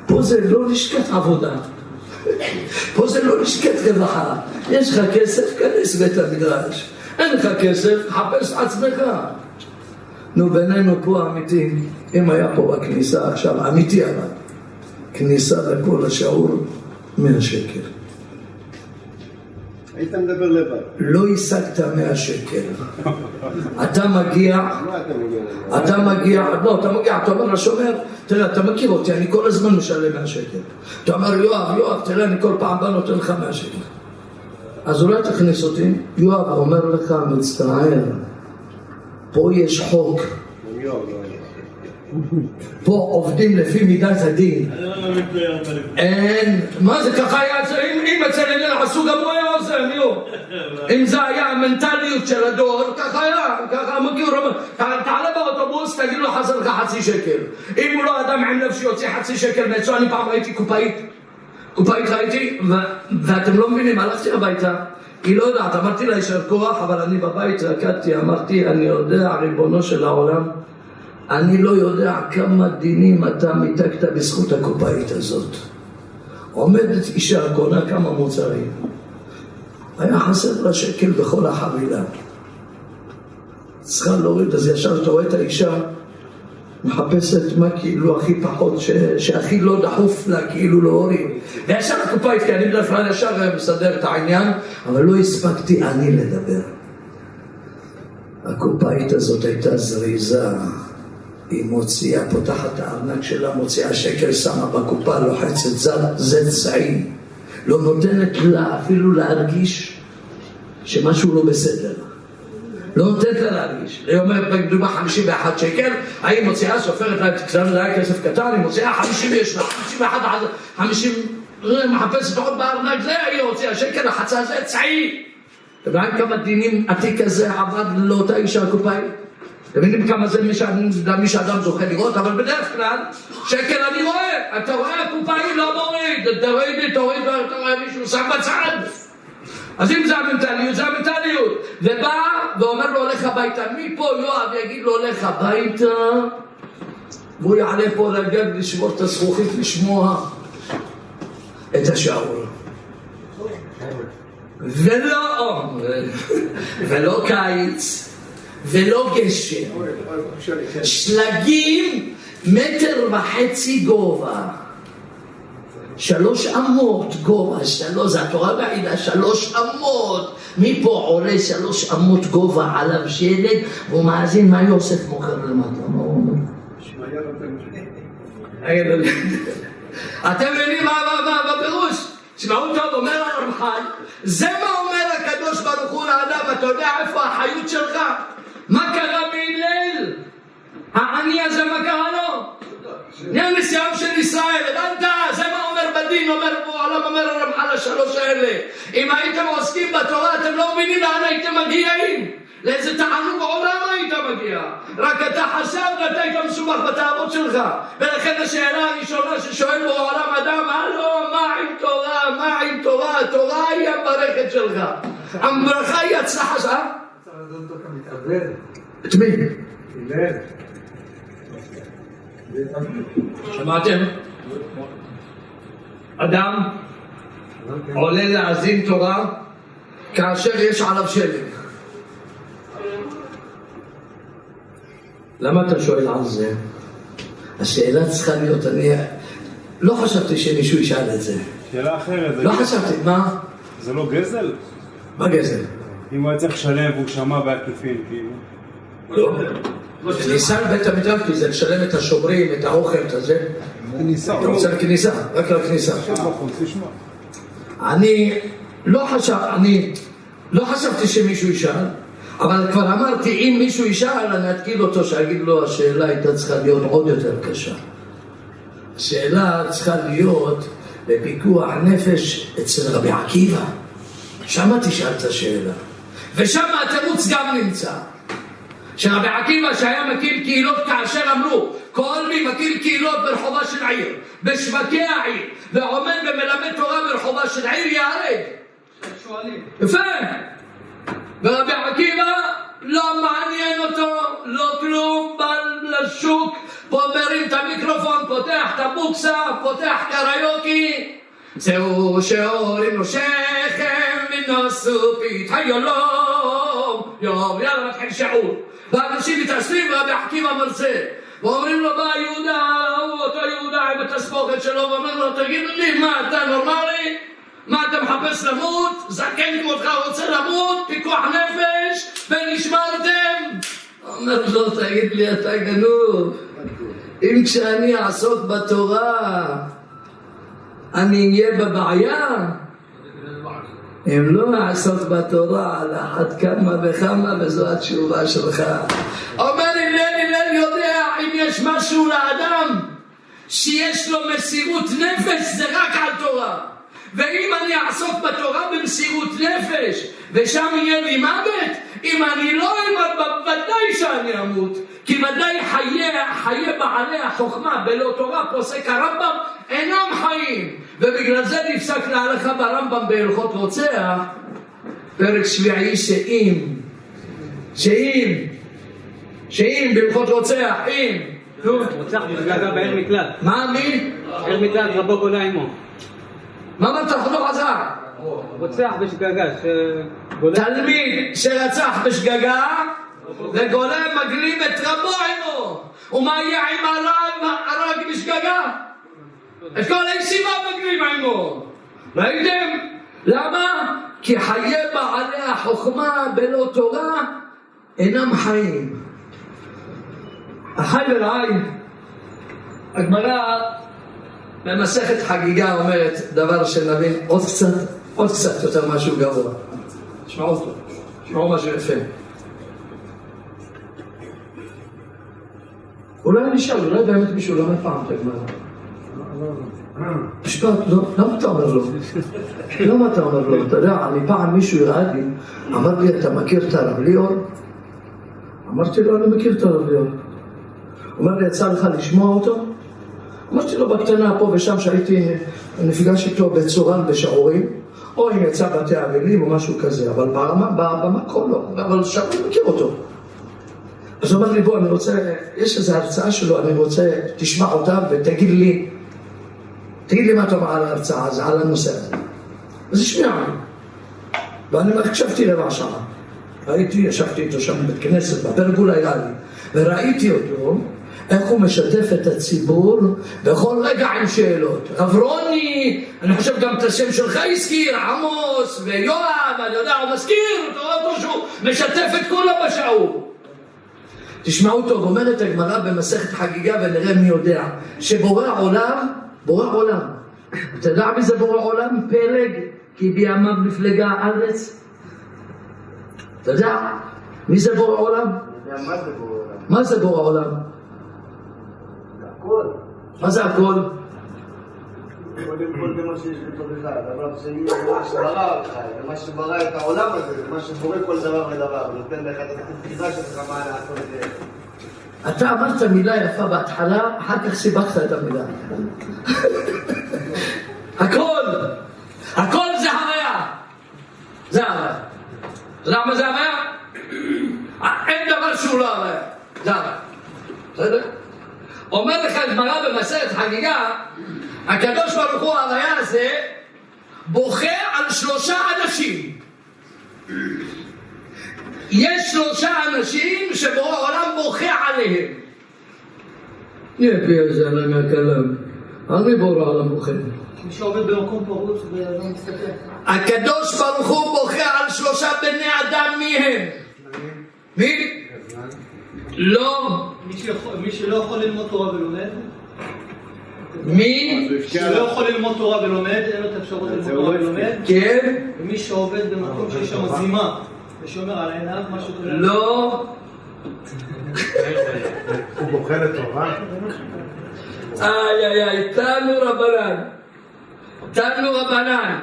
פה זה לא לשכת עבודה. פה זה לא לשכת רווחה. יש לך כסף, כנס בית המדרש. אין לך כסף, חפש עצמך. נו, בינינו פה אמיתי, אם היה פה בכניסה עכשיו, אמיתי אבל, כניסה לכל השיעור, 100 שקל. היית מדבר לבד. לא השגת 100 שקל. אתה מגיע, אתה מגיע לא, אתה מגיע, אתה אומר לשומר, תראה, אתה מכיר אותי, אני כל הזמן משלם 100 שקל. אתה אומר, יואב, יואב, תראה, אני כל פעם בא נותן לך 100 שקל. אז אולי תכניס אותי, יואב אומר לך, מצטער, פה יש חוק, לא. פה עובדים לפי מידת הדין. אין, מה זה ככה היה, אם, אצל אליל עשו גם הוא היה עושה, נו. אם זה היה המנטליות של הדור, ככה היה, ככה מכיר, תע- תעלה באוטובוס, תגיד לו חסר לך חצי שקל. אם הוא לא אדם עם לב שיוציא חצי שקל מאצלו, אני פעם ראיתי קופאית, קופאית ראיתי, ואתם לא מבינים, הלכתי הביתה, היא לא יודעת, אמרתי לה יישר כוח, אבל אני בבית רקדתי, אמרתי, אני יודע, ריבונו של העולם, אני לא יודע כמה דינים אתה מיתקת בזכות הקופאית הזאת. עומדת אישה, קונה כמה מוצרים. היה חסר לה שקל בכל החבילה. צריכה להוריד, אז ישר אתה רואה את האישה מחפשת מה כאילו הכי פחות, ש... שהכי לא דחוף לה כאילו להוריד. וישר הקופאית, כי אני בדרך כלל ישר מסדר את העניין, אבל לא הספקתי אני לדבר. הקופאית הזאת הייתה זריזה, היא מוציאה, פותחת הארנק שלה, מוציאה שקל, שמה בקופה, לוחצת זד, זד צעי, לא נותנת לה אפילו להרגיש שמשהו לא בסדר. לא נותנת לה להרגיש. היא אומרת, לדוגמה 51 שקל, ההיא מוציאה, סופרת לה את קטן, זה היה כסף קטן, היא מוציאה 50 יש לה, 51, 50, מחפשת עוד בארנק, זה היא הוציאה שקל, לחצה זה צעי. אתם יודעים כמה דינים התיק הזה עבד לאותה אישה הקופאית? אתם יודעים כמה זה מי שאדם, זוכה לראות, אבל בדרך כלל, שקל אני רואה, אתה רואה הקופאי לא מוריד, תוריד, תוריד, אתה רואה מישהו שם בצד. אז אם זה המנטליות, זה המנטליות. ובא ואומר לו הולך הביתה, מפה יואב יגיד לו הולך הביתה, והוא יעלה פה לגג לשבור את הזכוכית לשמוע את השאול. ולא, ולא קיץ, ולא גשם. שלגים מטר וחצי גובה. שלוש אמות גובה, שלוש, זה התורה בעידה, שלוש אמות. מפה עולה שלוש אמות גובה עליו שלג, והוא מאזין מה יוסף מוכר למטה, מה הוא אומר? אתם מבינים מה מה- מה בפירוש? תשמעו טוב, אומר הרמח"ל, זה מה אומר הקדוש ברוך הוא לאדם, אתה יודע איפה החיות שלך? מה קרה בהלל? העני הזה, מה קרה לו? נהיה נשיאם של ישראל, הבנת? זה מה אומר בדין, אומר בעולם, אומר הרמח"ל השלוש האלה. אם הייתם עוסקים בתורה, אתם לא מבינים לאן הייתם מגיעים. לאיזה תענוג עולם היית מגיע. רק אתה חשבת, אתה היית מסובך בתאוות שלך. ולכן השאלה הראשונה ששואל בו העולם אדם, הלו, מה עם תורה? מה עם תורה? התורה היא המערכת שלך. הברכה היא הצלחה שלך. את מי? שמעתם? אדם עולה להאזין תורה כאשר יש עליו שלג. למה אתה שואל על זה? השאלה צריכה להיות, אני לא חשבתי שמישהו ישאל את זה. שאלה אחרת, זה- לא חשבתי, מה? זה לא גזל? מה גזל? אם הוא היה צריך לשלם והוא שמע בעקיפין, כאילו. לא. כניסה לבית המדרש כי זה לשלם את השומרים, את האוכל, את הזה. כניסה. אתה רוצה לכניסה, רק לכניסה. אני לא חשב, אני לא חשבתי שמישהו ישאל, אבל כבר אמרתי, אם מישהו ישאל, אני אתקיל אותו, שאגיד לו, השאלה הייתה צריכה להיות עוד יותר קשה. השאלה צריכה להיות בפיקוח נפש אצל רבי עקיבא. שם תשאל את השאלה. ושם התירוץ גם נמצא. שרבי עקיבא שהיה מקים קהילות כאשר אמרו כל מי מקים קהילות ברחובה של עיר, בשווקי העיר, ועומד ומלמד תורה ברחובה של עיר ייהרג. יפה. ורבי עקיבא לא מעניין אותו, לא כלום, בא לשוק, פה מרים את המיקרופון, פותח את הבוקסה, פותח קריוקי. זהו שהורינו שכם ונוסו פיתחיולום יום יאללה מתחיל שיעור ואנשים מתאספים ורבי עקיבא מרצה ואומרים לו בא יהודה, הוא אותו יהודה עם התסבוכת שלו ואומר לו תגיד לי מה אתה נורמלי? מה אתה מחפש למות? זקן כמותך רוצה למות? פיקוח נפש? ונשמרתם? אומר לו תגיד לי אתה גנוב אם כשאני אעסוק בתורה אני אהיה בבעיה? אם לא אעסוק בתורה על אחת כמה וכמה וזו התשובה שלך. אומר הלל הלל יודע אם יש משהו לאדם שיש לו מסירות נפש זה רק על תורה. ואם אני אעסוק בתורה במסירות נפש ושם יהיה לי מוות, אם אני לא אמר, בוודאי שאני אמות. כי ודאי חיי, חיי בעלי החוכמה בלא תורה פוסק הרמב"ם אינם חיים. ובגלל זה נפסק להלכה ברמב"ם בהלכות רוצח, פרק שביעי שאם, שאם, שאם בהלכות רוצח, אם, נו, רוצח בשגגה בעיר מקלט. מה מי? עיר מקלט רבו גולה עמו. מה אמרת לא חזק? רוצח בשגגה. תלמיד שרצח בשגגה וגולם מגלים את רבו עמו ומה יהיה עם הרב הרג בשגגה? את כל הישיבה מגלים עמו ראיתם? למה? כי חיי בעלי החוכמה בלא תורה אינם חיים אחי ורעי הגמרא במסכת חגיגה אומרת דבר שנבין עוד קצת, עוד קצת יותר משהו גבוה. תשמעו אותו, תשמעו משהו יפה. אולי נשאל, אולי באמת מישהו למד פעם את הגמרא. משפט, לא, למה אתה אומר לו? למה אתה אומר לו? אתה יודע, אני פעם מישהו הראה לי, אמר לי, אתה מכיר את הרב ליאור? אמרתי לו, אני מכיר את הרב ליאור. הוא אומר לי, יצא לך לשמוע אותו? אמרתי לו בקטנה פה ושם שהייתי נפגש איתו בצורן בשיעורים או אם יצא בתי אבלים או משהו כזה אבל ברמה, במקום לא, אבל שם אני מכיר אותו אז הוא אומר לי בוא אני רוצה, יש איזו הרצאה שלו אני רוצה, תשמע אותה ותגיד לי תגיד לי מה אתה אומר על ההרצאה הזו, על הנושא הזה אז השמיע לי ואני הקשבתי רבע שעה ראיתי, ישבתי איתו שם בבית כנסת, בפרגולה היה לי וראיתי אותו איך הוא משתף את הציבור בכל רגע עם שאלות. רב רוני, אני חושב גם את השם שלך הזכיר, עמוס ויואב, אני יודע, הוא מזכיר אותו משתף את כולם בשיעור. תשמעו טוב, אומרת הגמרא במסכת חגיגה ונראה מי יודע, שבורא עולם, בורא עולם, אתה יודע מי זה בורא עולם? פלג, כי בימיו מפלגה הארץ. אתה יודע מי זה בורא עולם? מה זה בורא עולם? מה זה הכל? כל קודם כל במה שיש בתוכך, דבר שני, במה שברא אותך, במה שברא את העולם הזה, במה שבורא כל דבר ודבר, ונותן לך את התחילה שלך מה לעשות את זה. אתה אמרת מילה יפה בהתחלה, אחר כך סיבכת את המילה. הכל, הכל זה הוויה. זה הוויה. אתה יודע מה זה הוויה? אין דבר שהוא לא הוויה. זה הוויה. בסדר? אומר לך גמרא במסכת חגיגה, הקדוש ברוך הוא ההוויה הזה בוכה על שלושה אנשים. יש שלושה אנשים שבורא העולם בוכה עליהם. יפי איזה עליהם הכלם. על מי בורא העולם בוכה? מי שעובד במקום פרוץ ולא מסתכל. הקדוש ברוך הוא בוכה על שלושה בני אדם מי הם? מי? לא. מי שלא יכול ללמוד תורה ולומד, מי? שלא יכול ללמוד תורה ולומד, אין לו את האפשרות ללמוד תורה ולומד, כן? ומי שעובד במקום שיש שם זימה, ושומר על עיניו, משהו כזה. לא. הוא בוכה לתורה? איי איי איי, תנו רבנן. תנו רבנן.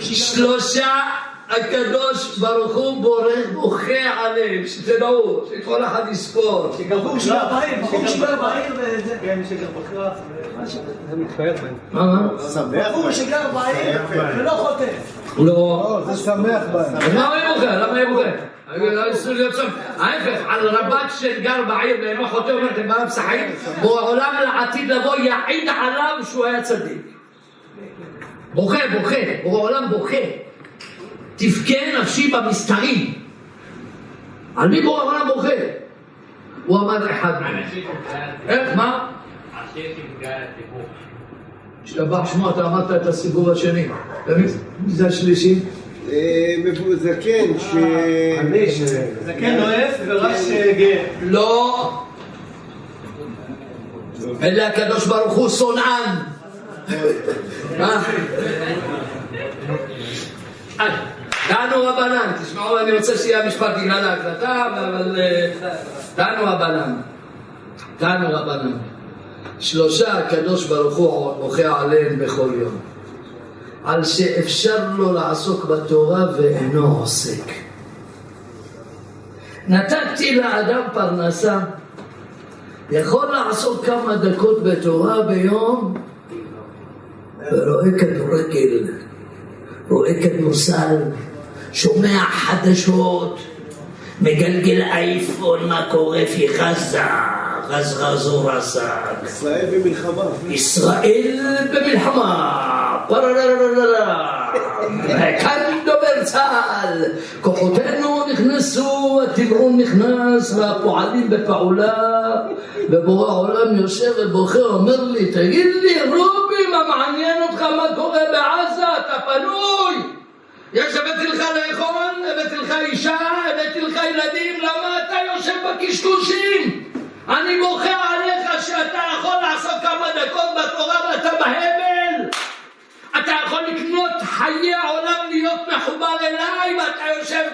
שלושה הקדוש ברוך הוא בורא- בוכה עליהם, שתדעו, שכל אחד יספור. שגרבו שגר בעיר, בחור שגר בעיר וזה. כן, שגר כזה. זה מתפאר בהם. מה? בחור שגר בעיר ולא חוטף. לא. לא, זה שמח בהם. למה היא בוכה? למה היא בוכה? ההפך, על רבת שגר בעיר ואינו חוטא אומרת לבעל פסחים, בעולם לעתיד לבוא יעיד עליו שהוא היה צדיק. בוכה, בוכה, בעולם בוכה. תבכה נפשי במסתרים. על מי בורא העולם בוכה? הוא אמר אחד מהם. איך, מה? השתבח שמו, אתה אמרת את הסיבוב השני. ומי מי זה השלישי? זקן ש... זקן אוהב ורש גאה. לא. אלא הקדוש ברוך הוא שונאן. מה? דנו רבנן, תשמעו, אני רוצה שיהיה המשפט בגלל ההקלטה, אבל אה, דנו רבנן. דנו רבנן. שלושה הקדוש ברוך הוא בוכה עליהם בכל יום. על שאפשר לו לעסוק בתורה ואינו עוסק. נתתי לאדם פרנסה, יכול לעשות כמה דקות בתורה ביום, ורואה כדורגל, רואה כדורסל, שומע חדשות, מגלגל אייפון, מה קורה פי חזה, רזרזו רסק. ישראל במלחמה. ישראל במלחמה. כאן דובר צה"ל, כוחותינו נכנסו, התמרון נכנס והפועלים בפעולה ובורא העולם יושב ובוכה אומר לי תגיד לי רובי מה מעניין אותך מה קורה בעזה אתה פנוי יש הבאתי לך לאכול, הבאתי לך אישה, הבאתי לך ילדים למה אתה יושב בקשקושים? אני בוכה עליך שאתה יכול לעשות כמה דקות בתורה ואתה בהבל. אתה יכול לקנות חיי העולם להיות מחובר אליי ואתה יושב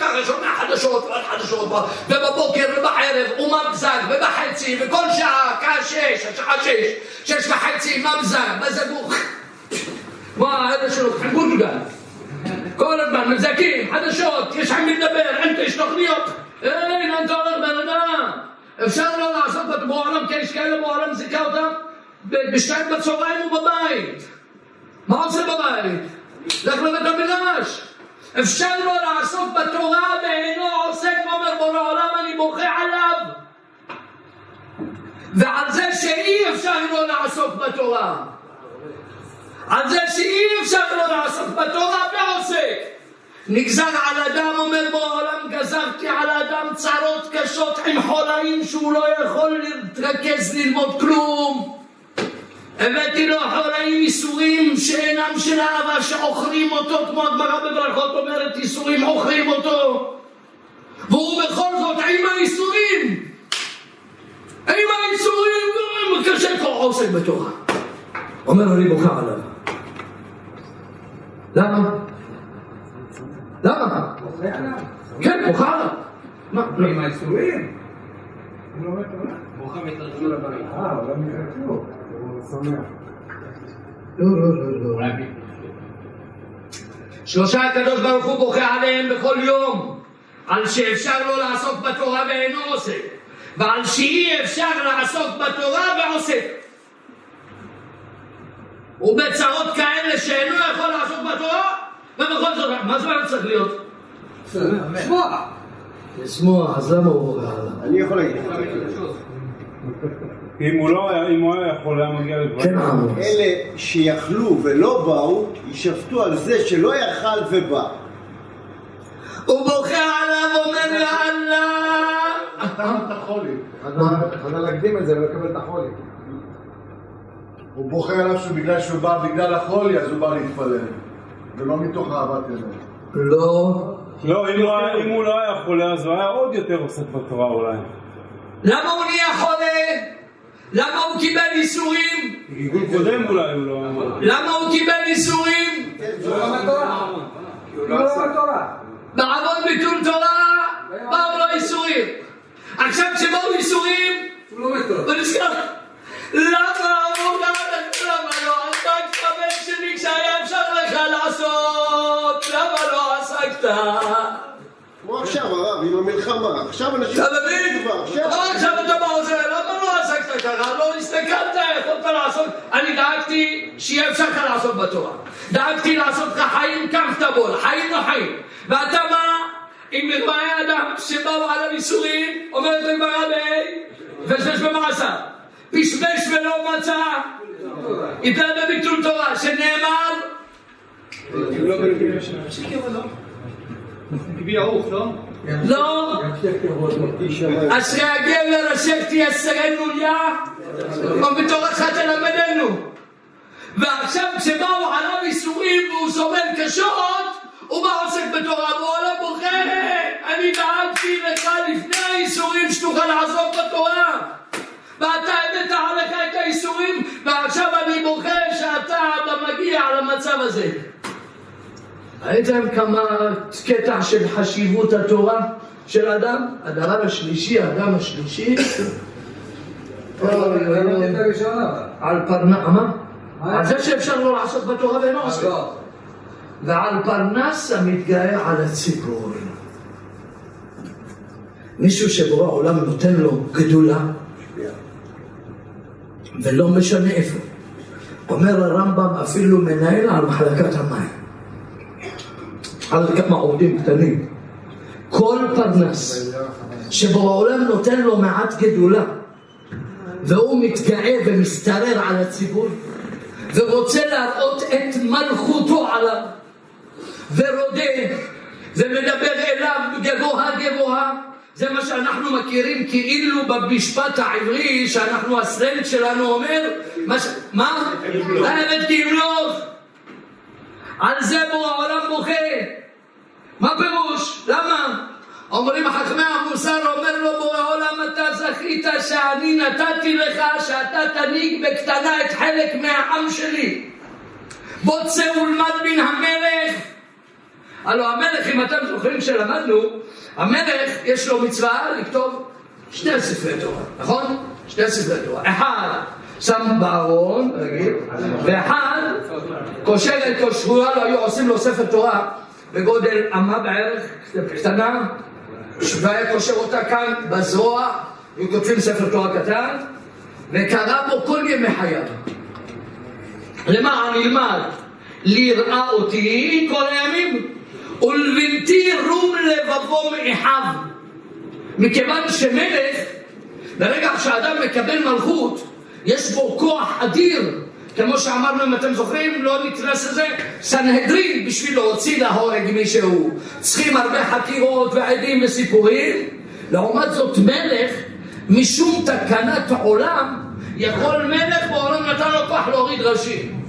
ככה שומע חדשות ועוד חדשות ובבוקר ובערב וממזג ובחצי וכל שעה כעה שש, השעה שש, שש וחצי ממזג, מזגוך מה אלה שלוקחים גולגל כל הזמן מזקים, חדשות, יש עם מי לדבר, אין יש תוכניות. אין, אין צורך בן אדם. אפשר לא לעשות בעולם, כי יש כאלה בעולם זיכה אותם בשתיים בצהריים הוא בבית. מה עושה בבית? לך לבית המדרש. אפשר לו לעסוק בתורה ואינו עוסק ואומר בורא עולם אני בוכה עליו. ועל זה שאי אפשר לו לעסוק בתורה על זה שאי אפשר לו לעסוק בתורה ועוסק נגזר על אדם, אומר בו העולם, גזרתי על אדם צרות קשות עם חולאים שהוא לא יכול להתרכז ללמוד כלום. הבאתי לו חולאים איסורים שאינם של אהבה שעוכרים אותו כמו הגמרא בברכות אומרת איסורים עוכרים אותו. והוא בכל זאת עם האיסורים. עם האיסורים קשה כה עוסק בתורה אומר אני בוכה עליו למה? למה? כן, בוכה עליו מה? לא. עם האיסורים? הוא לומד תורה. אה, לא מכיר כלום. הוא שמח. לא, לא, לא, לא. שלושה הקדוש ברוך הוא בוכה עליהם בכל יום, על שאפשר לו לעסוק בתורה ואינו עוסק, ועל שאי אפשר לעסוק בתורה ועוסק. ובצרות כאלה שאינו יכול לעסוק בתורה, ובכל זאת, מה זאת אומרת צריך להיות? לשמוח, אז למה הוא בוכה עליו? אני יכול להגיד. אם הוא לא היה, אם הוא היה יכול, היה מגיע לדברים. כן. אלה שיכלו ולא באו, יישפטו על זה שלא יכל ובא. הוא בוכה עליו, אומר יאללה. נתן את החולי. חדל להקדים את זה ולקבל את החולי. הוא בוכה עליו שבגלל שהוא בא בגלל החולי, אז הוא בא להתפלל. ולא מתוך אהבת אלוהים. לא. לא, אם הוא לא היה חולה, אז הוא היה עוד יותר עוסק בתורה אולי. למה הוא נהיה חולה? למה הוא קיבל איסורים? גלגול קודם אולי הוא לא... למה הוא קיבל איסורים? הוא לא למד תורה. הוא לא למד תורה. בעוון ביטול תורה באו לו איסורים. עכשיו כשבאו איסורים, הוא לא. הוא נזכר. למה הוא למה לא עסקת בן שלי כשהיה אפשר לך לעשות? למה לא עסקת? כמו עכשיו, הרב, עם המלחמה. עכשיו אנשים... אתה מבין? כבר, עכשיו. לא אתה בא עוזר, למה לא עסקת ככה? לא הסתכלת, יכולת לעשות. אני דאגתי שיהיה אפשר לך לעשות בתורה. דאגתי לעשות לך חיים כמפתבול, חיים לא חיים. ואתה מה? אם מרמאי אדם שבאו עליו איסורים, אומרת הגמרא ב... פשפש במעשה. פשפש ולא מצא. יתן בביטול תורה, שנאמר לא אשרי הגבר אשר תייסרנו יה, ובתורתך תלמדנו. ועכשיו כשבאו עליו איסורים והוא סובל קשות, הוא בא עוסק בתורה, והוא עולה בוכה, אני דאגתי לך לפני האיסורים שתוכל לעסוק בתורה. ואתה הבאת עליך את האיסורים, ועכשיו אני בוכה שאתה מגיע למצב הזה. ראיתם כמה קטע של חשיבות התורה של אדם? הדבר השלישי, האדם השלישי. לא. על פרנס, מה? על זה שאפשר לא לעשות בתורה ואינו אז עושה. לא. ועל פרנס המתגאה על הציבור. מישהו שבורא עולם נותן לו גדולה, ולא משנה איפה. אומר הרמב"ם אפילו מנהל על מחלקת המים. על כמה עובדים קטנים. כל פרנס שבורא עולם נותן לו מעט גדולה, והוא מתגאה ומשתרר על הציבור, ורוצה להראות את מלכותו עליו, ורודה, ומדבר אליו גבוה גבוה. זה מה שאנחנו מכירים כאילו במשפט העברי, שאנחנו הסלנג שלנו אומר, מה ש... מה? האמת תמלוך. על זה בורא העולם בוכה. מה פירוש? למה? אומרים חכמי המוסר, אומר לו בורא עולם, אתה זכית שאני נתתי לך שאתה תנהיג בקטנה את חלק מהעם שלי. בוא צא ולמד מן המלך. הלוא המלך, אם אתם זוכרים שלמדנו, המלך יש לו מצווה לכתוב שני ספרי תורה, נכון? שני ספרי תורה. אחד שם בארון, רגיל, ואחד קושר את קושרויה, לא היו עושים לו ספר תורה בגודל אמה בערך, קטנה, והיה קושר אותה כאן בזרוע, היו כותבים ספר תורה קטן, וקרא בו כל ימי חייו. למען ילמד ליראה אותי כל הימים ולבלתי רום לבבו מאחיו. מכיוון שמלך ברגע שאדם מקבל מלכות יש בו כוח אדיר. כמו שאמרנו אם אתם זוכרים לא נכנס לזה סנהדרין בשביל להוציא להורג מישהו. צריכים הרבה חקירות ועדים וסיפורים. לעומת זאת מלך משום תקנת עולם יכול מלך בעולם נתן לו כוח להוריד ראשים.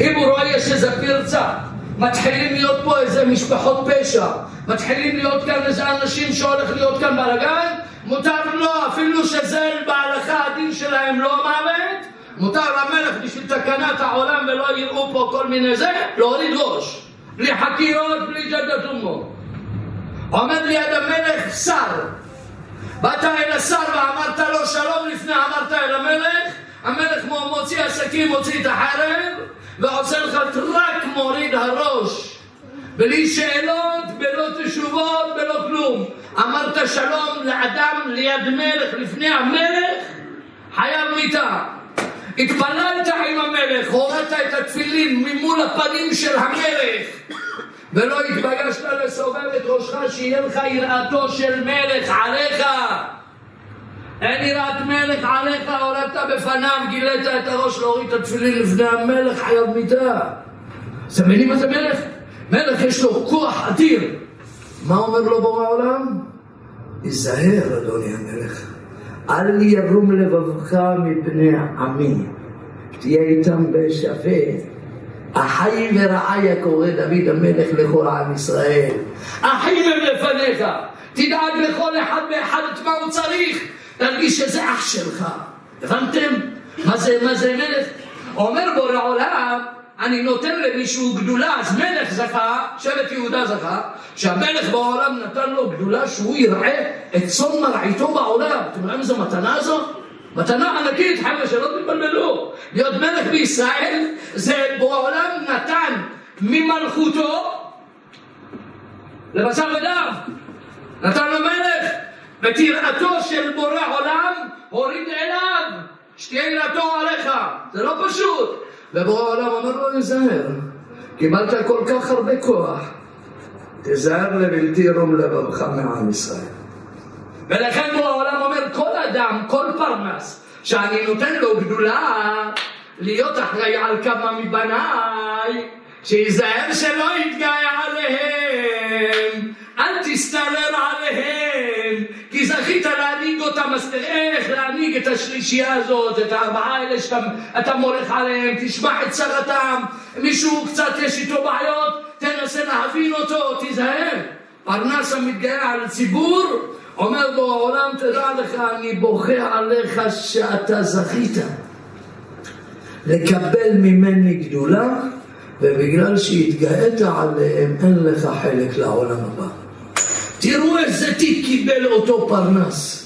אם הוא רואה יש איזה פרצה, מתחילים להיות פה איזה משפחות פשע, מתחילים להיות כאן איזה אנשים שהולך להיות כאן בלאגן, מותר לו, אפילו שזה בהלכה הדין שלהם לא מוות, מותר למלך בשביל תקנת העולם ולא יראו פה כל מיני זה, להוריד ראש, בלי חקירות, בלי ג'דת אומו. עומד ליד המלך שר, באת אל השר ואמרת לו שלום לפני אמרת אל המלך, המלך מוציא הסכין, מוציא את החרב, ועושה לך רק מוריד הראש. בלי שאלות, בלא תשובות, בלא כלום. אמרת שלום לאדם ליד מלך, לפני המלך, חייב מיתה. התפללת עם המלך, הורדת את התפילין ממול הפנים של המלך ולא התביישת לסובב את ראשך שיהיה לך יראתו של מלך עליך אין יראת מלך עליך, הורדת בפניו, גילית את הראש להוריד את התפילין לפני המלך, חייב מיתה. אתם מבינים מה זה מלך? מלך יש לו כוח אדיר. מה אומר לו בורא העולם? היזהר, אדוני המלך. אל ירום לבבך מפני עמי. תהיה איתם בשווה. אחי ורעיה קורא דוד המלך לכל עם ישראל. אחים הם לפניך. תדאג לכל אחד ואחד את מה הוא צריך. תרגיש שזה אח שלך. הבנתם? מה זה, מה זה מלך? אומר בורא עולם, אני נותן למישהו גדולה, אז מלך זכה, שבט יהודה זכה, שהמלך בעולם נתן לו גדולה שהוא יראה את צאן מרעיתו בעולם. אתם יודעים איזו מתנה זו? מתנה ענקית, חבר'ה, שלא תתבלבלו. להיות מלך בישראל זה בעולם נתן ממלכותו לבשר ודם. נתן למלך ואת יראתו של בורא עולם הוריד אליו, שתהיה יראתו עליך. זה לא פשוט. ובורא עולם אומר לו, היזהר, קיבלת כל כך הרבה כוח, תיזהר לבלתי ירום לבבך מעם ישראל. ולכן בורא העולם אומר, כל אדם, כל פרנס, שאני נותן לו גדולה להיות אחראי על כמה מבניי, שיזהר שלא יתגאה עליהם, אל תסתרר עליהם, אותם, אז תראה איך להנהיג את השלישייה הזאת, את הארבעה האלה שאתה מורך עליהם, תשמע את צרתם, מישהו קצת יש איתו בעיות, תנסה להבין אותו, תיזהר. פרנס המתגאה על ציבור, אומר בו העולם, תדע לך, אני בוכה עליך שאתה זכית לקבל ממני גדולה, ובגלל שהתגאית עליהם, אין לך חלק לעולם הבא. תראו איזה תיק קיבל אותו פרנס.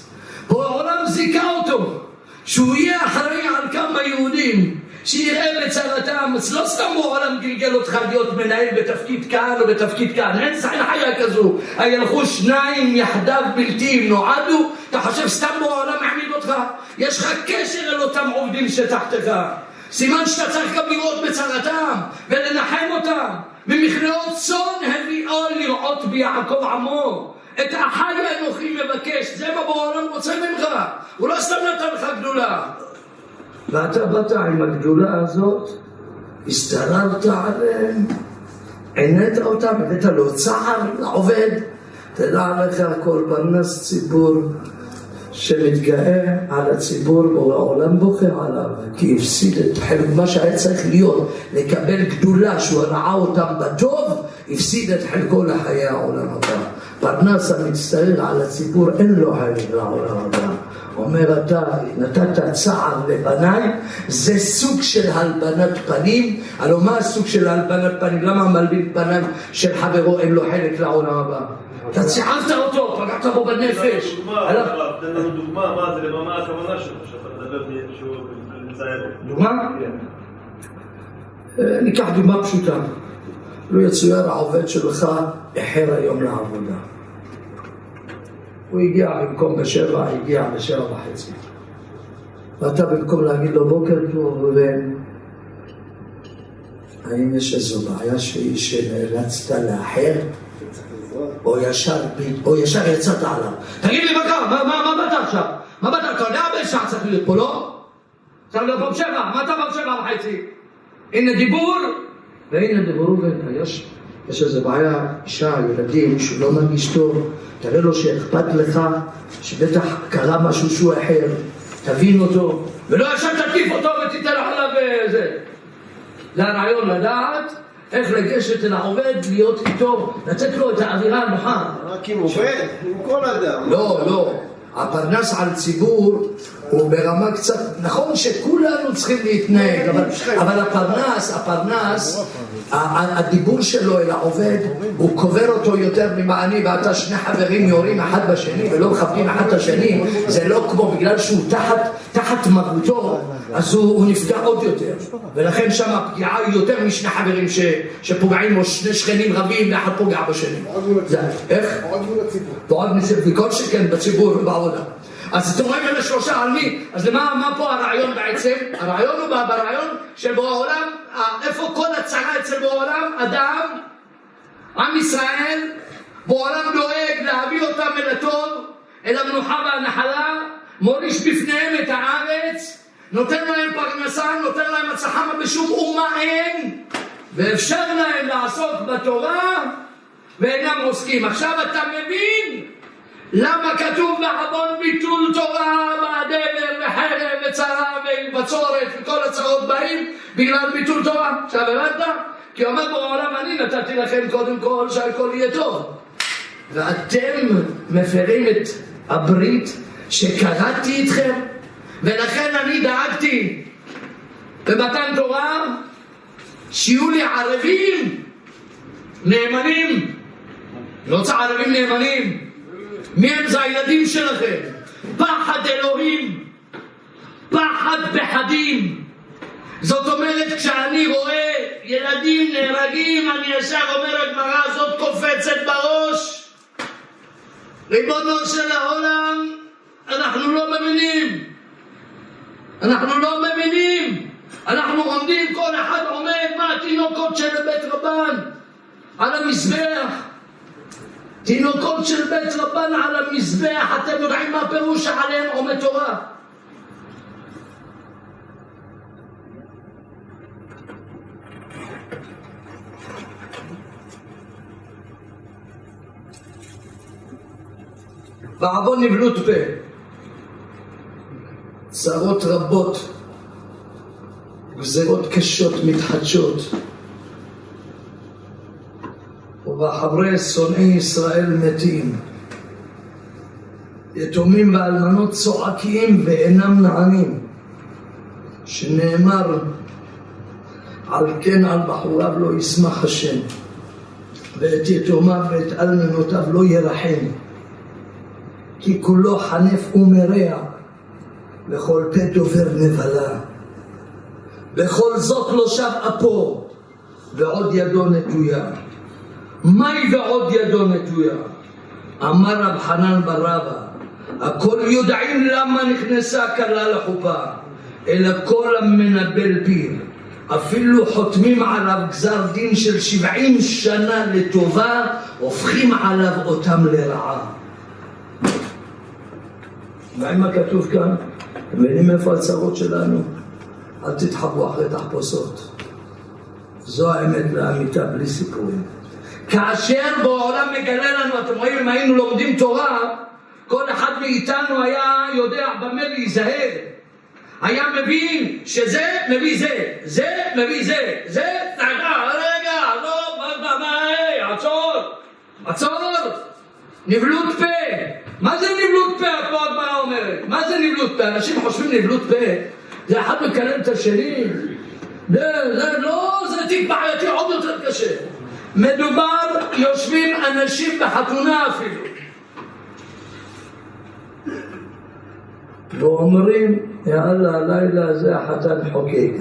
העולם זיכה אותו, שהוא יהיה אחראי על כמה יהודים, שיראה בצרתם, לא סתם העולם גלגל אותך להיות מנהל בתפקיד כאן או בתפקיד כאן, אין חיה כזו, הילכו שניים יחדיו בלתי אם נועדו, אתה חושב סתם העולם העמיד אותך? יש לך קשר אל אותם עובדים שתחתך, סימן שאתה צריך גם לראות בצרתם ולנחם אותם, ממכנעות צאן הביאו לראות ביעקב עמו, את אחי אנוכי מבקש, זה מה בעולם רוצה ממך, הוא לא סתם נתן לך גדולה. ואתה באת עם הגדולה הזאת, הסתררת עליהם, עינית אותם, הבאת לו צער לעובד, תדע לך פרנס ציבור שמתגאה על הציבור בעולם בוכה עליו, כי הפסיד את חלק מה שהיה צריך להיות, לקבל גדולה שהוא ראה אותם בטוב, הפסיד את חלקו לחיי העולם הבא. פרנס המצטער על הציבור אין לו חלק לעולם הבא. אומר אתה, נתת צער לבניי, זה סוג של הלבנת פנים. הלוא מה הסוג של הלבנת פנים? למה מלבין פניו של חברו אין לו חלק לעולם הבא? אתה ציערת אותו, פגעת בו בנפש. תן לנו דוגמה, מה זה, מה הכוונה שלו, שאתה מדבר שהוא מצייר. דוגמה? אה, ניקח דוגמה פשוטה. לו יצויר העובד שלך איחר היום לעבודה. הוא הגיע במקום בשבע, הגיע בשבע וחצי. ואתה במקום להגיד לו בוקר טוב, ראובן, האם יש איזו בעיה שהיא שנאלצת לאחר? או ישר, או ישר יצאת עליו. תגיד לי מה קרה, מה, מה, מה באת עכשיו? מה באת? אתה יודע באיזה שעה צריך להיות פה, לא? צריך להיות פה בשבע, מה אתה בשבע וחצי? הנה דיבור, והנה דיברו, ויש יש איזה בעיה, אישה, ילדים, שהוא לא מרגיש טוב, תראה לו שאכפת לך, שבטח קרה משהו שהוא אחר, תבין אותו, ולא ישר תקיף אותו ותיתן עליו זה. זה הרעיון לדעת איך לגשת אל העובד, להיות איתו, לתת לו את האווירה הנוחה. רק עם עובד, עם כל אדם. לא, לא. הפרנס על ציבור הוא ברמה קצת, נכון שכולנו צריכים להתנהג, אבל, אבל הפרנס, הפרנס, הדיבור שלו אל העובד, הוא קובר אותו יותר ממה אני ואתה שני חברים יורים אחד בשני ולא מכבדים אחד את השני, זה לא כמו בגלל שהוא תחת, תחת מרותו, אז הוא, הוא נפגע עוד יותר. ולכן שם הפגיעה היא יותר משני חברים ש, שפוגעים או שני שכנים רבים ואחד פוגע בשני. איך? עוד מול הציבור. ועוד מכל שכן בציבור ובעבודה. אז אתם רואים אלה שלושה על מי? אז למה מה פה הרעיון בעצם? הרעיון הוא ברעיון של בורא עולם, ה- איפה כל הצרה אצל בורא עולם? אדם, עם ישראל, בורא עולם דואג להביא אותם אל הטוב, אל המנוחה והנחלה, מוריש בפניהם את הארץ, נותן להם פרנסה, נותן להם הצלחה, בשום אומה אין, ואפשר להם לעסוק בתורה, ואינם עוסקים. עכשיו אתה מבין למה כתוב בעוון ביטול תורה, והדבר, וחרב, וצרה, ובצורת, וכל הצרות באים בגלל ביטול תורה. עכשיו הבנת? כי אומר בו העולם, אני נתתי לכם קודם כל שהכל יהיה טוב. ואתם מפרים את הברית שקראתי איתכם, ולכן אני דאגתי במתן תורה שיהיו לי ערבים נאמנים. לא צריך ערבים נאמנים. מי הם זה הילדים שלכם? פחד אלוהים, פחד פחדים. זאת אומרת, כשאני רואה ילדים נהרגים, אני ישר אומר הגמרא הזאת קופצת בראש. ריבונו של העולם, אנחנו לא מבינים. אנחנו לא מבינים. אנחנו עומדים, כל אחד עומד, מה התינוקות של בית רבן? על המזבח. תינוקות של בית רבן על המזבח, אתם יודעים מה פירוש שעליהם עומד תורה? בעוון נבלות פה, צרות רבות, גזרות קשות מתחדשות, ובחברי שונאי ישראל מתים. יתומים ואלמנות צועקים ואינם נענים, שנאמר על כן על בחוריו לא ישמח השם, ואת יתומיו ואת אלמנותיו לא ירחם, כי כולו חנף ומרע, וכל פה דובר נבלה. בכל זאת לא שב אפו, ועוד ידו נטויה. מהי ועוד ידו נטויה? אמר רב חנן בר רבא, הכל יודעים למה נכנסה כלה לחופה, אלא כל המנבל פיו, אפילו חותמים עליו גזר דין של שבעים שנה לטובה, הופכים עליו אותם לרעה. מה כתוב כאן? אתם מבינים איפה הצרות שלנו? אל תתחברו אחרי תחפושות. זו האמת לאמיתה, בלי סיפורים. כאשר בעולם מגלה לנו, אתם רואים, אם היינו לומדים תורה, כל אחד מאיתנו היה יודע במה להיזהר. היה מבין שזה מביא זה, זה מביא זה, זה, רגע, רגע, לא, מה, מה, היי, עצור, עצור, נבלות פה. מה זה נבלות פה, פה הגמרא אומרת? מה זה נבלות פה? אנשים חושבים נבלות פה, זה אחד מקלל את השני. זה, זה לא, זה תיק בעייתי עוד יותר קשה. מדובר, יושבים אנשים בחתונה אפילו. ואומרים, יאללה, הלילה הזה החתן חוגג.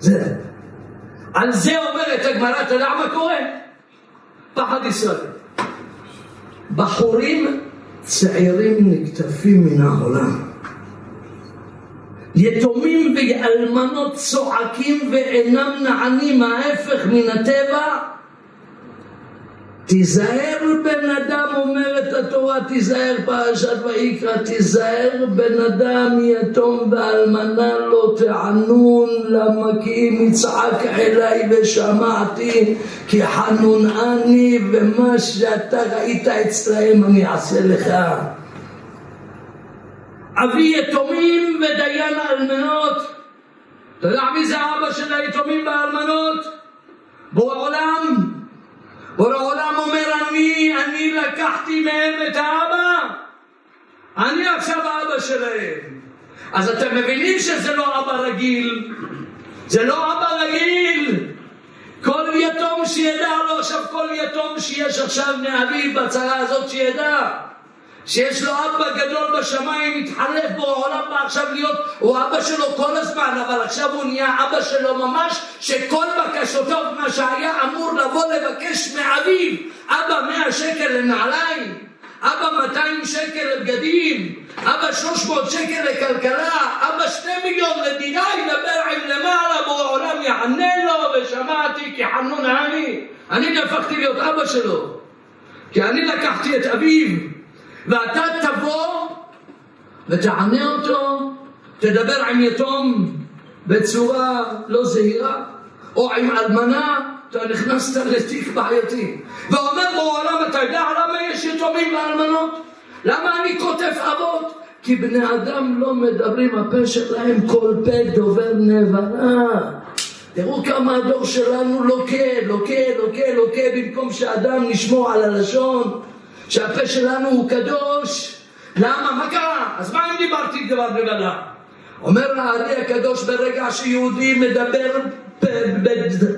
זה. על זה אומרת הגמרא, אתה יודע מה קורה? פחד ישראל. בחורים צעירים נקטפים מן העולם. יתומים ואלמנות צועקים ואינם נענים, ההפך מן הטבע. תיזהר בן אדם, אומרת התורה, תיזהר פרשת ויקרא, תיזהר בן אדם יתום ואלמנה לא תענון, למה כי אם יצעק אליי ושמעתי, כי חנון אני, ומה שאתה ראית אצלהם אני אעשה לך. אבי יתומים ודיין האלמנות. אתה יודע מי זה אבא של היתומים והאלמנות? בורא עולם. בורא עולם אומר אני, אני לקחתי מהם את האבא. אני עכשיו האבא שלהם. אז אתם מבינים שזה לא אבא רגיל. זה לא אבא רגיל. כל יתום שידע לו עכשיו, כל יתום שיש עכשיו מאביו בצרה הזאת שידע שיש לו אבא גדול בשמיים, מתחלף בו העולם בא עכשיו להיות, הוא אבא שלו כל הזמן, אבל עכשיו הוא נהיה אבא שלו ממש, שכל בקשותיו, מה שהיה אמור לבוא לבקש מאביו, אבא 100 שקל לנעליים, אבא 200 שקל לבגדים, אבא 300 שקל לכלכלה, אבא 2 מיליון לדירה, ידבר עם למעלה, בורא עולם יענה לו, ושמעתי כי חנון אני, אני נהפכתי להיות אבא שלו, כי אני לקחתי את אביו ואתה תבוא ותענה אותו, תדבר עם יתום בצורה לא זהירה, או עם אלמנה, אתה נכנסת לתיק בעייתי. ואומר בו העולם, אתה יודע למה יש יתומים ואלמנות? למה אני כותב אבות? כי בני אדם לא מדברים, הפה שלהם כל פה דובר נבלה. תראו כמה הדור שלנו לוקה, לוקה, לוקה, לוקה, במקום שאדם נשמור על הלשון. שהפה שלנו הוא קדוש. למה? מה קרה? אז מה אם דיברתי דבר נבלה? אומר הארי הקדוש ברגע שיהודי מדבר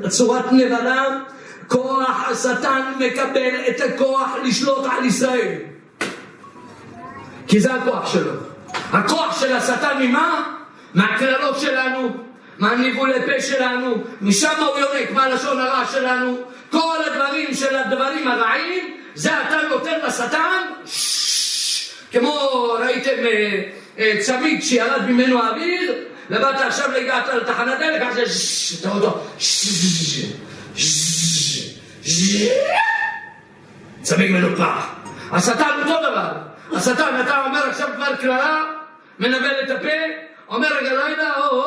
בצורת נבלה, כוח השטן מקבל את הכוח לשלוט על ישראל. כי זה הכוח שלו. הכוח של השטן ממה? מהקללות שלנו, מהניבולי פה שלנו, משם הוא יונק, מהלשון הרע שלנו, כל הדברים של הדברים הרעים זה אתה נותן לשטן, כמו ראיתם צמיד שירד ממנו האוויר, ובאת עכשיו הגעת לתחנת דלק, אז אתה אותו, צמיד מנופח. השטן אותו דבר. השטן, אתה אומר עכשיו כבר קללה, מנבל את הפה, אומר רגע לילה, או,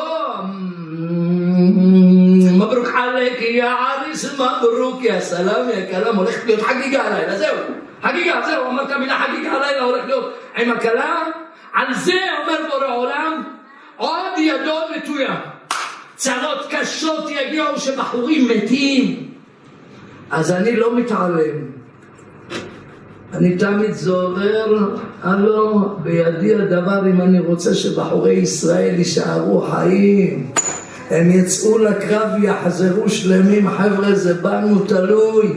עליק יא עריס, מברוק יא סלאם יא כלאם, הולכת להיות חגיגה הלילה, זהו, חגיגה, זהו, אמרת מילה חגיגה הלילה, הולך להיות עם הכלה, על זה אומר בורא עולם, עוד ידו נטויה. צרות קשות יגיעו שבחורים מתים. אז אני לא מתעלם. אני תמיד זורר, הלו, בידי הדבר אם אני רוצה שבחורי ישראל יישארו חיים. הם יצאו לקרב ויחזרו שלמים, חבר'ה, זה בנו תלוי.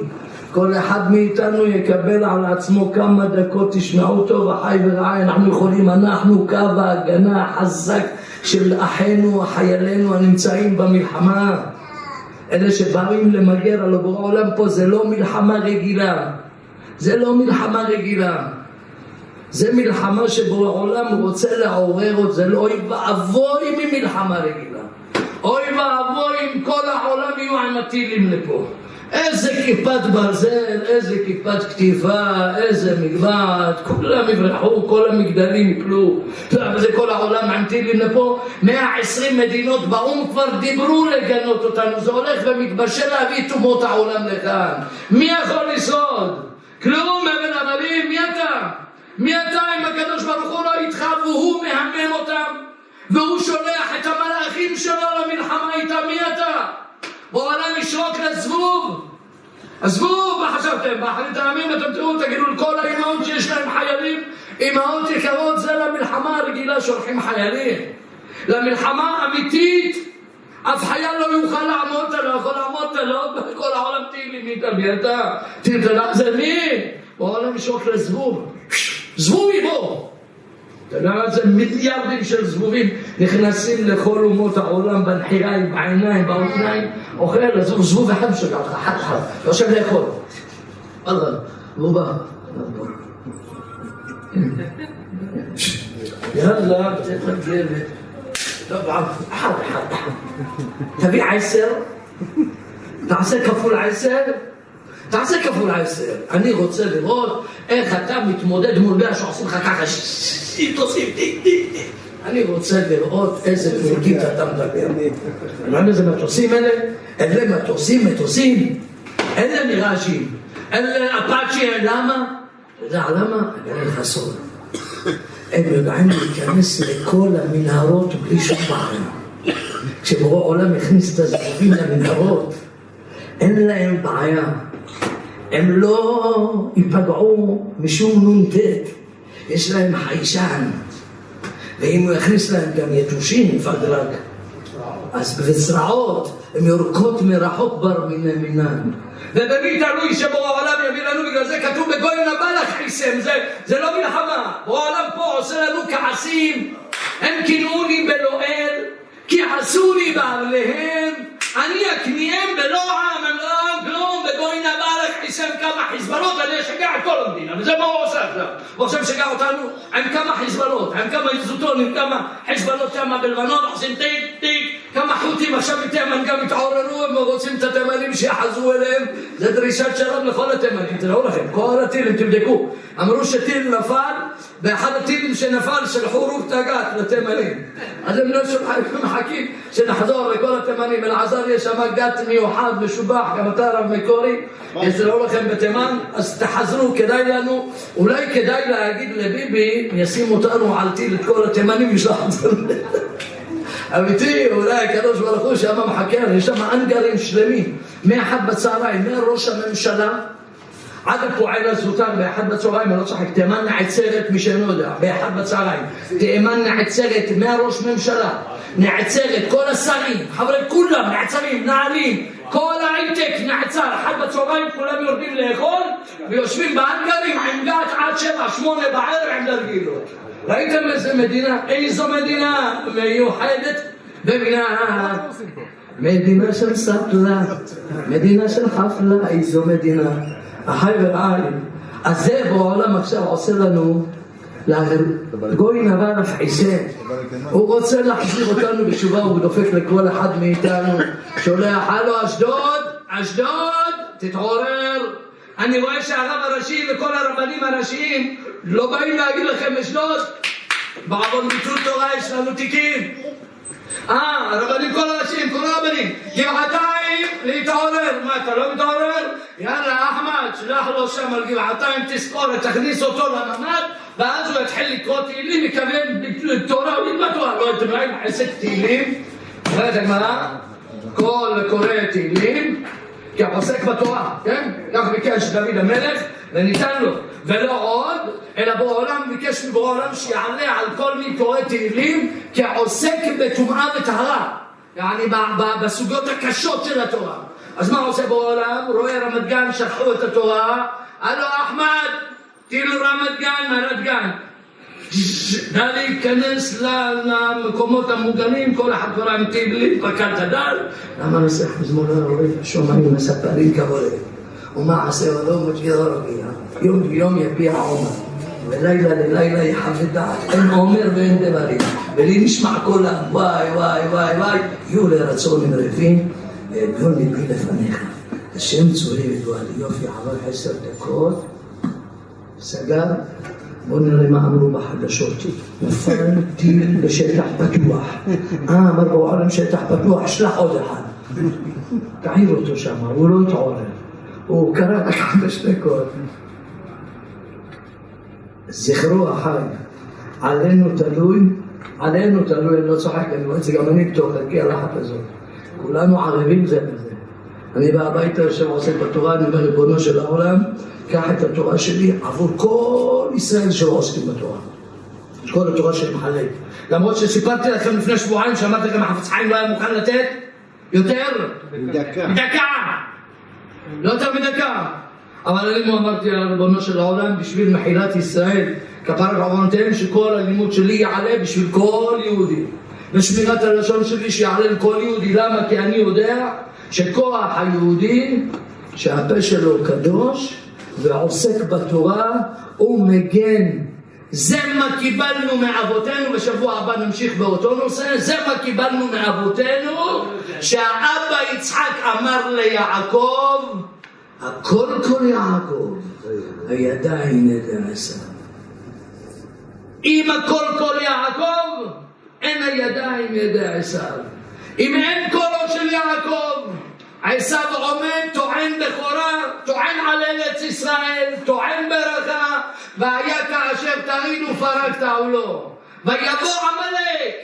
כל אחד מאיתנו יקבל על עצמו כמה דקות, תשמעו טוב, אחי ורעי, אנחנו יכולים, אנחנו קו ההגנה החזק של אחינו, חיילינו הנמצאים במלחמה. אלה שבאים למגר על בורא העולם פה, זה לא מלחמה רגילה. זה לא מלחמה רגילה. זה מלחמה שבורא העולם רוצה לעורר זה לא אוי ואבוי ממלחמה רגילה. אוי ואבוי אם כל העולם יהיו עם הטילים לפה. איזה כיפת ברזל, איזה כיפת כתיבה, איזה מגבעת, כולם יברחו, כל המגדלים יפלו. וזה כל העולם עם טילים לפה. 120 מדינות באו"ם כבר דיברו לגנות אותנו, זה הולך ומתבשל להביא את אומות העולם לכאן. מי יכול לשרוד? כלום, אבן הבלים, מי אתה? מי אתה אם הקדוש ברוך הוא לא איתך והוא מהמם אותם? והוא שולח את המלאכים שלו למלחמה איתם, מי אתה? בעולם ישרוק לזבוב. עזבו, מה חשבתם? באחרית הימים אתם תראו, תגידו לכל האימהות שיש להם חיילים, אימהות יקרות, זה למלחמה הרגילה שולחים חיילים. למלחמה האמיתית, אף חייל לא יוכל לעמוד, אתה לא יכול לעמוד, אתה לא, בכל העולם תהילים, מי אתה, מי אתה? זה מי? בעולם ישרוק לזבוב. זבוב יבוא. אתה יודע מה זה מיליארדים של זבובים נכנסים לכל אומות העולם בנחיריים, בעיניים, באוזניים, אוכל, אז הוא זבוב אחד משגע אותך, חד חד, יושב לאכול. וואלה, והוא בא. יאללה, תתרגל. טוב, אחד, אחד, אחד. תביא עשר, תעשה כפול עשר, תעשה כפול עשר. אני רוצה לראות איך אתה מתמודד מול מאה שעושים לך ככה, תוסיף, אני רוצה לראות איזה תמודית אתה מדבר. אני אומר איזה מטוסים אלה? אלה מטוסים, מטוסים. אלה מיראז'ים. אלה אפאצ'י, למה? אתה יודע למה? אני אגיד לך סוד. הם יודעים להיכנס לכל המנהרות בלי שום בעיה. כשבורא עולם הכניס את הזבובים למנהרות, אין להם בעיה. הם לא ייפגעו משום נ"ט, יש להם חיישן. ואם הוא יכניס להם גם יתושים, פדרק, אז בזרעות הן יורקות מרחוק בר מיני מינן. ובמי תלוי שבורא העולם יביא לנו, בגלל זה כתוב בגוי נבל אכיסם, זה, זה לא מלחמה. בורא העולם פה עושה לנו כעסים, הם קינאוני בלואל, כי עשוני בעליהם, אני אקניהם בלא עם, הם לא עם כלום, בגוי נבל אכיסם כמה חיזבאללות, אני אשגע את כל המדינה, וזה מה הוא עושה עכשיו. הוא עכשיו משגע אותנו עם כמה חיזבאללות, עם כמה איזוטון, עם כמה חיזבאללות שם בלבנון, עושים טיק טיק, כמה חות'ים עכשיו מתימן גם התעוררו, הם רוצים את התימנים שיחזרו אליהם, זה דרישת שלום לכל התימנים, תראו לכם, כל הטילים, תבדקו, אמרו שטיל נפל, באחד הטילים שנפל שלחו רוב תגת לתימנים, אז הם לא שולחים, מחכים שנחזור לכל התימנים, אלעזר יש שם גת מיוחד, משובח, גם אתה רב מקורי, יזרעו לכם בתימן, אז תחזרו, כדאי לנו, אולי כדאי להגיד לביבי, ישים אותנו על טיל את כל התימנים, ישלח אותנו. אמיתי, אולי הקדוש ברוך הוא שם מחכה, יש שם אנגרים שלמים, מאחד בצהריים, מראש הממשלה עד הפועל הזוטר באחד בצהריים, אני לא צוחק, תימן נעצרת, מי שאינו יודע, באחד בצהריים, תימן נעצרת מהראש ממשלה, נעצרת, כל השרים, חברי כולם נעצרים, נעלים, כל ההייטק נעצר, אחד בצהריים כולם יורדים לאכול ויושבים באנגרים עם גת עד שבע, שמונה בערב עם דרגילות. ראיתם איזה מדינה, איזו מדינה מיוחדת במינה מדינה של ספלה, מדינה של חפלה, איזו מדינה. אחי ורעי, אז זה בעולם עכשיו עושה לנו גוי נבל אף חיסן. הוא רוצה להחזיר אותנו בתשובה, הוא דופק לכל אחד מאיתנו, שולח, הלו אשדוד, אשדוד, תתעורר. אני רואה שהרב הראשי וכל הרבנים הראשיים לא באים להגיד לכם אשדוד, בעוון ביטול תורה יש לנו תיקים. אה, הרבנים כל הראשים, כל הרבנים, גבעתיים להתעורר, מה אתה לא מתעורר? יאללה אחמד, שלח לו שם על גבעתיים תזכורת, תכניס אותו לממ"ד ואז הוא יתחיל לקרוא תהילים, יקבל תורה, הוא ילמד תורה, לא אתם רואים, עסק תהילים, אומרת הגמרא, כל קורא תהילים, כי עוסק בתורה, כן? כך ביקש דוד המלך וניתן לו, ולא עוד, אלא בעולם ביקש מבעולם שיעלה על כל מי קורא תהילים כעוסק בטומאה וטהרה, יעני בסוגיות הקשות של התורה. אז מה עושה בעולם? רואה רמת גן, שכחו את התורה, הלו אחמד, טיל רמת גן, מרת גן. נא להיכנס למקומות המוגנים, כל אחד קורא עם תהילים, פקד הדל. למה נעשה חזמונה רואה שומעים מספרים כבוד. ומה עשה ולא מג'יר רביע, יום ביום יביע עומר. ולילה ללילה יחווה דעת, אין עומר ואין דברים. ולי נשמע קולם, וואי וואי וואי וואי, יהיו לרצון עם רבים, ועליון ליבי לפניך. השם צורי וגואל יופי, עבר עשר דקות, סגר, בואו נראה מה אמרו בחדשות. נפל טיל בשטח פתוח. אה, אמר בעולם שטח פתוח, שלח עוד אחד. תעיר אותו שם, הוא לא התעורר. הוא קרא רק חמש דקות. זכרו החי, עלינו תלוי, עלינו תלוי, אני לא צוחק, אני רואה את זה גם אני בתוך דרכי הלחץ הזאת. כולנו ערבים זה בזה. אני בא הביתה, יושב עוסק בתורה, אני אומר, ריבונו של העולם, קח את התורה שלי עבור כל ישראל שלא עוסקים בתורה. את כל התורה שאני מחלק. למרות שסיפרתי לכם לפני שבועיים, שאמרתי לכם, החפץ חיים לא היה מוכן לתת יותר? דקה. דקה. לא יותר מדקה. אבל אני אמרתי לריבונו של העולם, בשביל מחילת ישראל, כפר עוונותיהם, שכל הלימוד שלי יעלה בשביל כל יהודי. ושמירת הלשון שלי שיעלה לכל יהודי. למה? כי אני יודע שכוח היהודי, שהפה שלו קדוש ועוסק בתורה, הוא מגן. זה מה קיבלנו מאבותינו, בשבוע הבא נמשיך באותו נושא, זה מה קיבלנו מאבותינו, שהאבא יצחק אמר ליעקב, הכל כל יעקב, הידיים ידי עשיו. אם הכל כל יעקב, אין הידיים ידי עשיו. אם אין קולו של יעקב, עשיו עומד, טוען בכורה, טוען על ארץ ישראל, טוען ברכה, והיה כאשר תריד ופרקת עולו. ויבוא עמלק,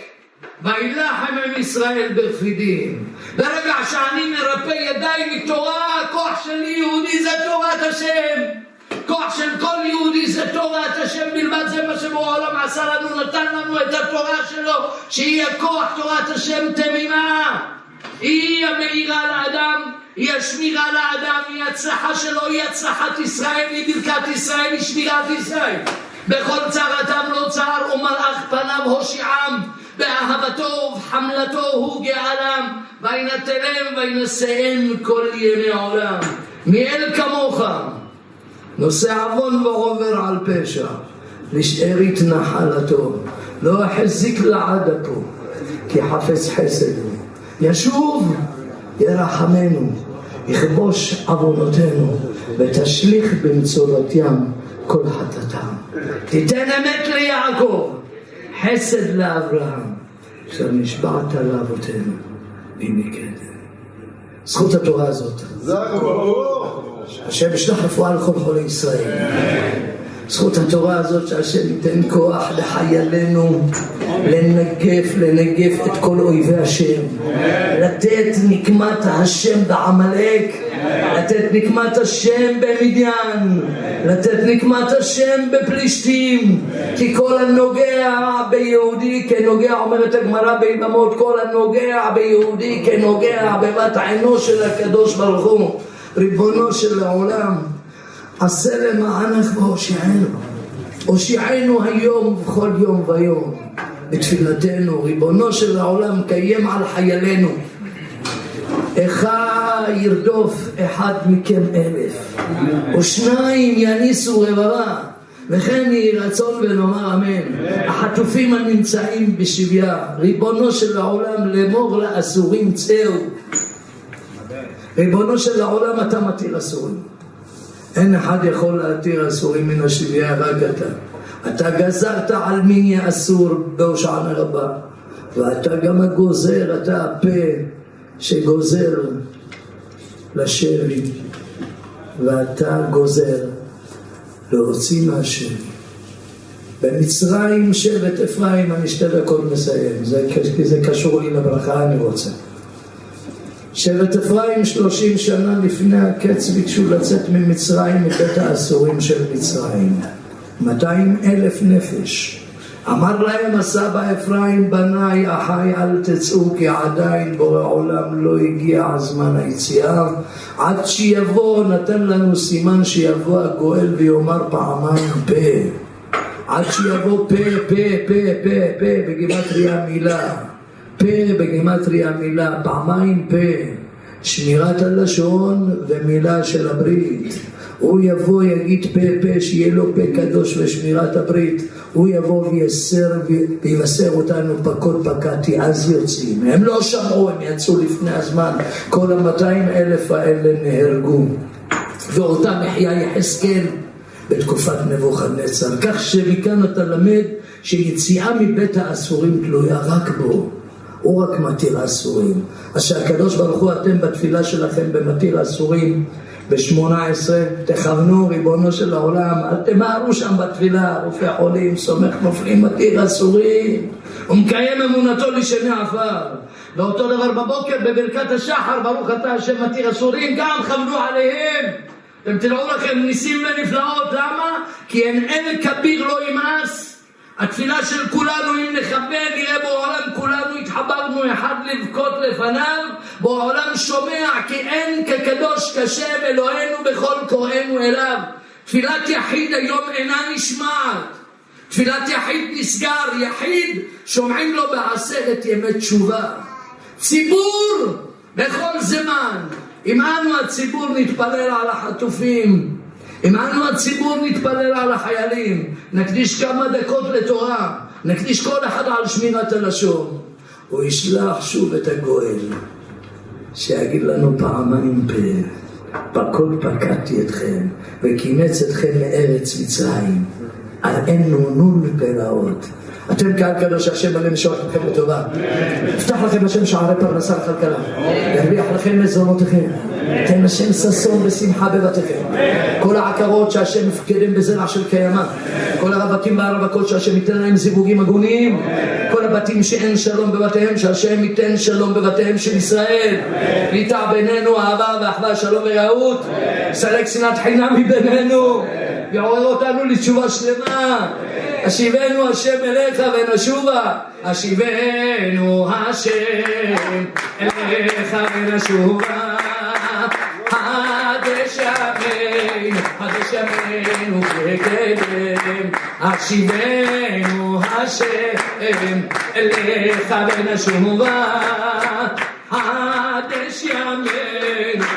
וילחם עם ישראל ברפידים. ברגע שאני מרפא ידיים מתורה, הכוח שלי יהודי זה תורת השם. כוח של כל יהודי זה תורת השם בלבד, זה מה שבורא העולם עשה לנו, נתן לנו את התורה שלו, שהיא הכוח תורת השם תמימה. היא המאירה לאדם, היא השמירה לאדם, היא הצלחה שלו, היא הצלחת ישראל, היא ברכת ישראל, היא שמירת ישראל. בכל צרתם לא צר ומלאך פניו הושיעם, באהבתו ובחמלתו הוא גאלם, וינתנם וינשאם כל ימי העולם. מי אל כמוך, נושא עוון ועובר על פשע, לשארית נחלתו, לא החזיק לעד אפו, כי חפץ חסד הוא. ישוב ירחמנו, יכבוש עוונותינו, ותשליך במצוות ים כל חטאתם. תיתן אמת ליעקב, חסד לאברהם, אשר נשבעת לאבותינו, בימי קדם. זכות התורה הזאת. השם ישלח רפואה לכל חולי ישראל. זכות התורה הזאת שהשם ייתן כוח לחיילינו לנגף, לנגף את כל אויבי השם. לתת נקמת השם בעמלק, לתת נקמת השם במדיין, לתת נקמת השם בפלישתים. כי כל הנוגע ביהודי כנוגע, אומרת הגמרא ביממות, כל הנוגע ביהודי כנוגע בבת עינו של הקדוש ברוך הוא. ריבונו של העולם, עשה למענך והושיענו. הושיענו היום ובכל יום ויום. בתפילתנו, ריבונו של העולם, קיים על חיילינו. איכה ירדוף אחד מכם אלף, ושניים יניסו רבבה, וכן יהי רצון ונאמר אמן. החטופים הנמצאים בשביה, ריבונו של העולם, לאמור לאסורים צאו. ריבונו של העולם אתה מתיר אסורים. אין אחד יכול להתיר אסורים מן השביה, רק אתה. אתה גזרת על מיני אסור בהושענא רבה, ואתה גם הגוזר, אתה הפה שגוזר לשבי, ואתה גוזר להוציא מהשבי. במצרים שבט אפרים, אני שתי דקות מסיים, זה, כי זה קשור לי לברכה, אני רוצה. שבט אפרים שלושים שנה לפני הקץ ביקשו לצאת ממצרים מבית האסורים של מצרים. 200 אלף נפש. אמר להם הסבא אפרים, בניי, אחיי, אל תצאו כי עדיין בורא עולם לא הגיע זמן היציאה. עד שיבוא, נתן לנו סימן שיבוא הגואל ויאמר פעמיים פה. עד שיבוא פה, פה, פה, פה, פה, בגימטריה מילה. פה בגימטריה מילה, פעמיים פה. שמירת הלשון ומילה של הברית. הוא יבוא יגיד פה פה שיהיה לו פה קדוש ושמירת הברית. הוא יבוא ויסר ויבשר אותנו פקוד פקדתי אז יוצאים. הם לא שמעו הם יצאו לפני הזמן. כל המאתיים אלף האלה נהרגו. ואותם החיה יחזקאל בתקופת נבוכדנצר. כך שמכאן אתה למד שיציאה מבית האסורים תלויה רק בו הוא רק מתיר האסורים. אז שהקדוש ברוך הוא אתם בתפילה שלכם במתיר האסורים ב-18, תכוונו ריבונו של העולם, אל תמהרו שם בתפילה, רופא חולים, סומך נופלים, מתיר אסורים, הוא מקיים אמונתו לשני עפר. ואותו דבר בבוקר בברכת השחר, ברוך אתה השם מתיר אסורים, גם כוונו עליהם. אתם תראו לכם ניסים ונפלאות, למה? כי אין אל כביר לא ימאס. התפילה של כולנו, אם נכוון, נראה בעולם כולנו התחברנו אחד לבכות לפניו, בעולם שומע כי אין כקדוש כשם אלוהינו בכל קוראינו אליו. תפילת יחיד היום אינה נשמעת. תפילת יחיד נסגר, יחיד שומעים לו בעשרת ימי תשובה. ציבור בכל זמן. אם אנו הציבור נתפלל על החטופים, אם אנו הציבור נתפלל על החיילים, נקדיש כמה דקות לתורה, נקדיש כל אחד על שמירת הלשון, הוא ישלח שוב את הגואל, שיגיד לנו פעמיים פה, פקוד פקדתי אתכם, וקימץ אתכם מארץ מצרים, על אין נונון פלאות. אתם קהל קדוש השם עליהם לשלוח אתכם לטובה. יפתח לכם השם שערי פרנסה וכלכלה. ירוויח לכם מזונותיכם. תן השם ששון ושמחה בבתיכם. כל העקרות שהשם מפקדם בזרע של קיימא. כל הרווקים והרווקות שהשם ייתן להם זיווגים הגונים. כל הבתים שאין שלום בבתיהם, שהשם ייתן שלום בבתיהם של ישראל. ליטע בינינו אהבה ואחווה, שלום ורעות. סלק שנאת חינם מבינינו. יעורר אותנו לתשובה שלמה. השיבנו השם אליך ונשובה. השיבנו השם אליך ונשובה. הדשמנו, הדשמנו כקדם, השיבנו השם אליך ונשובה. הדשמנו,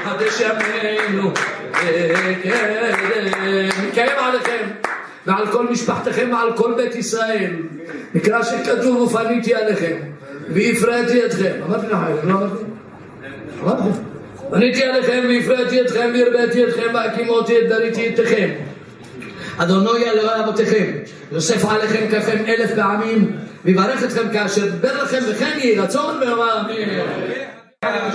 הדשמנו כקדם. נקיים עליכם. ועל כל משפחתכם ועל כל בית ישראל. מקרא שכתוב ופניתי עליכם והפרעתי אתכם. אמרתי לכם, לא אמרתי? אמרתי. פניתי עליכם והפרעתי אתכם והרביתי אתכם והקימותי את בריתי אתכם. אדוני אלוהי אבותיכם, יוסף עליכם ככם אלף פעמים, ויברך אתכם כאשר דיבר לכם וכן יהי רצון ואמר אמן.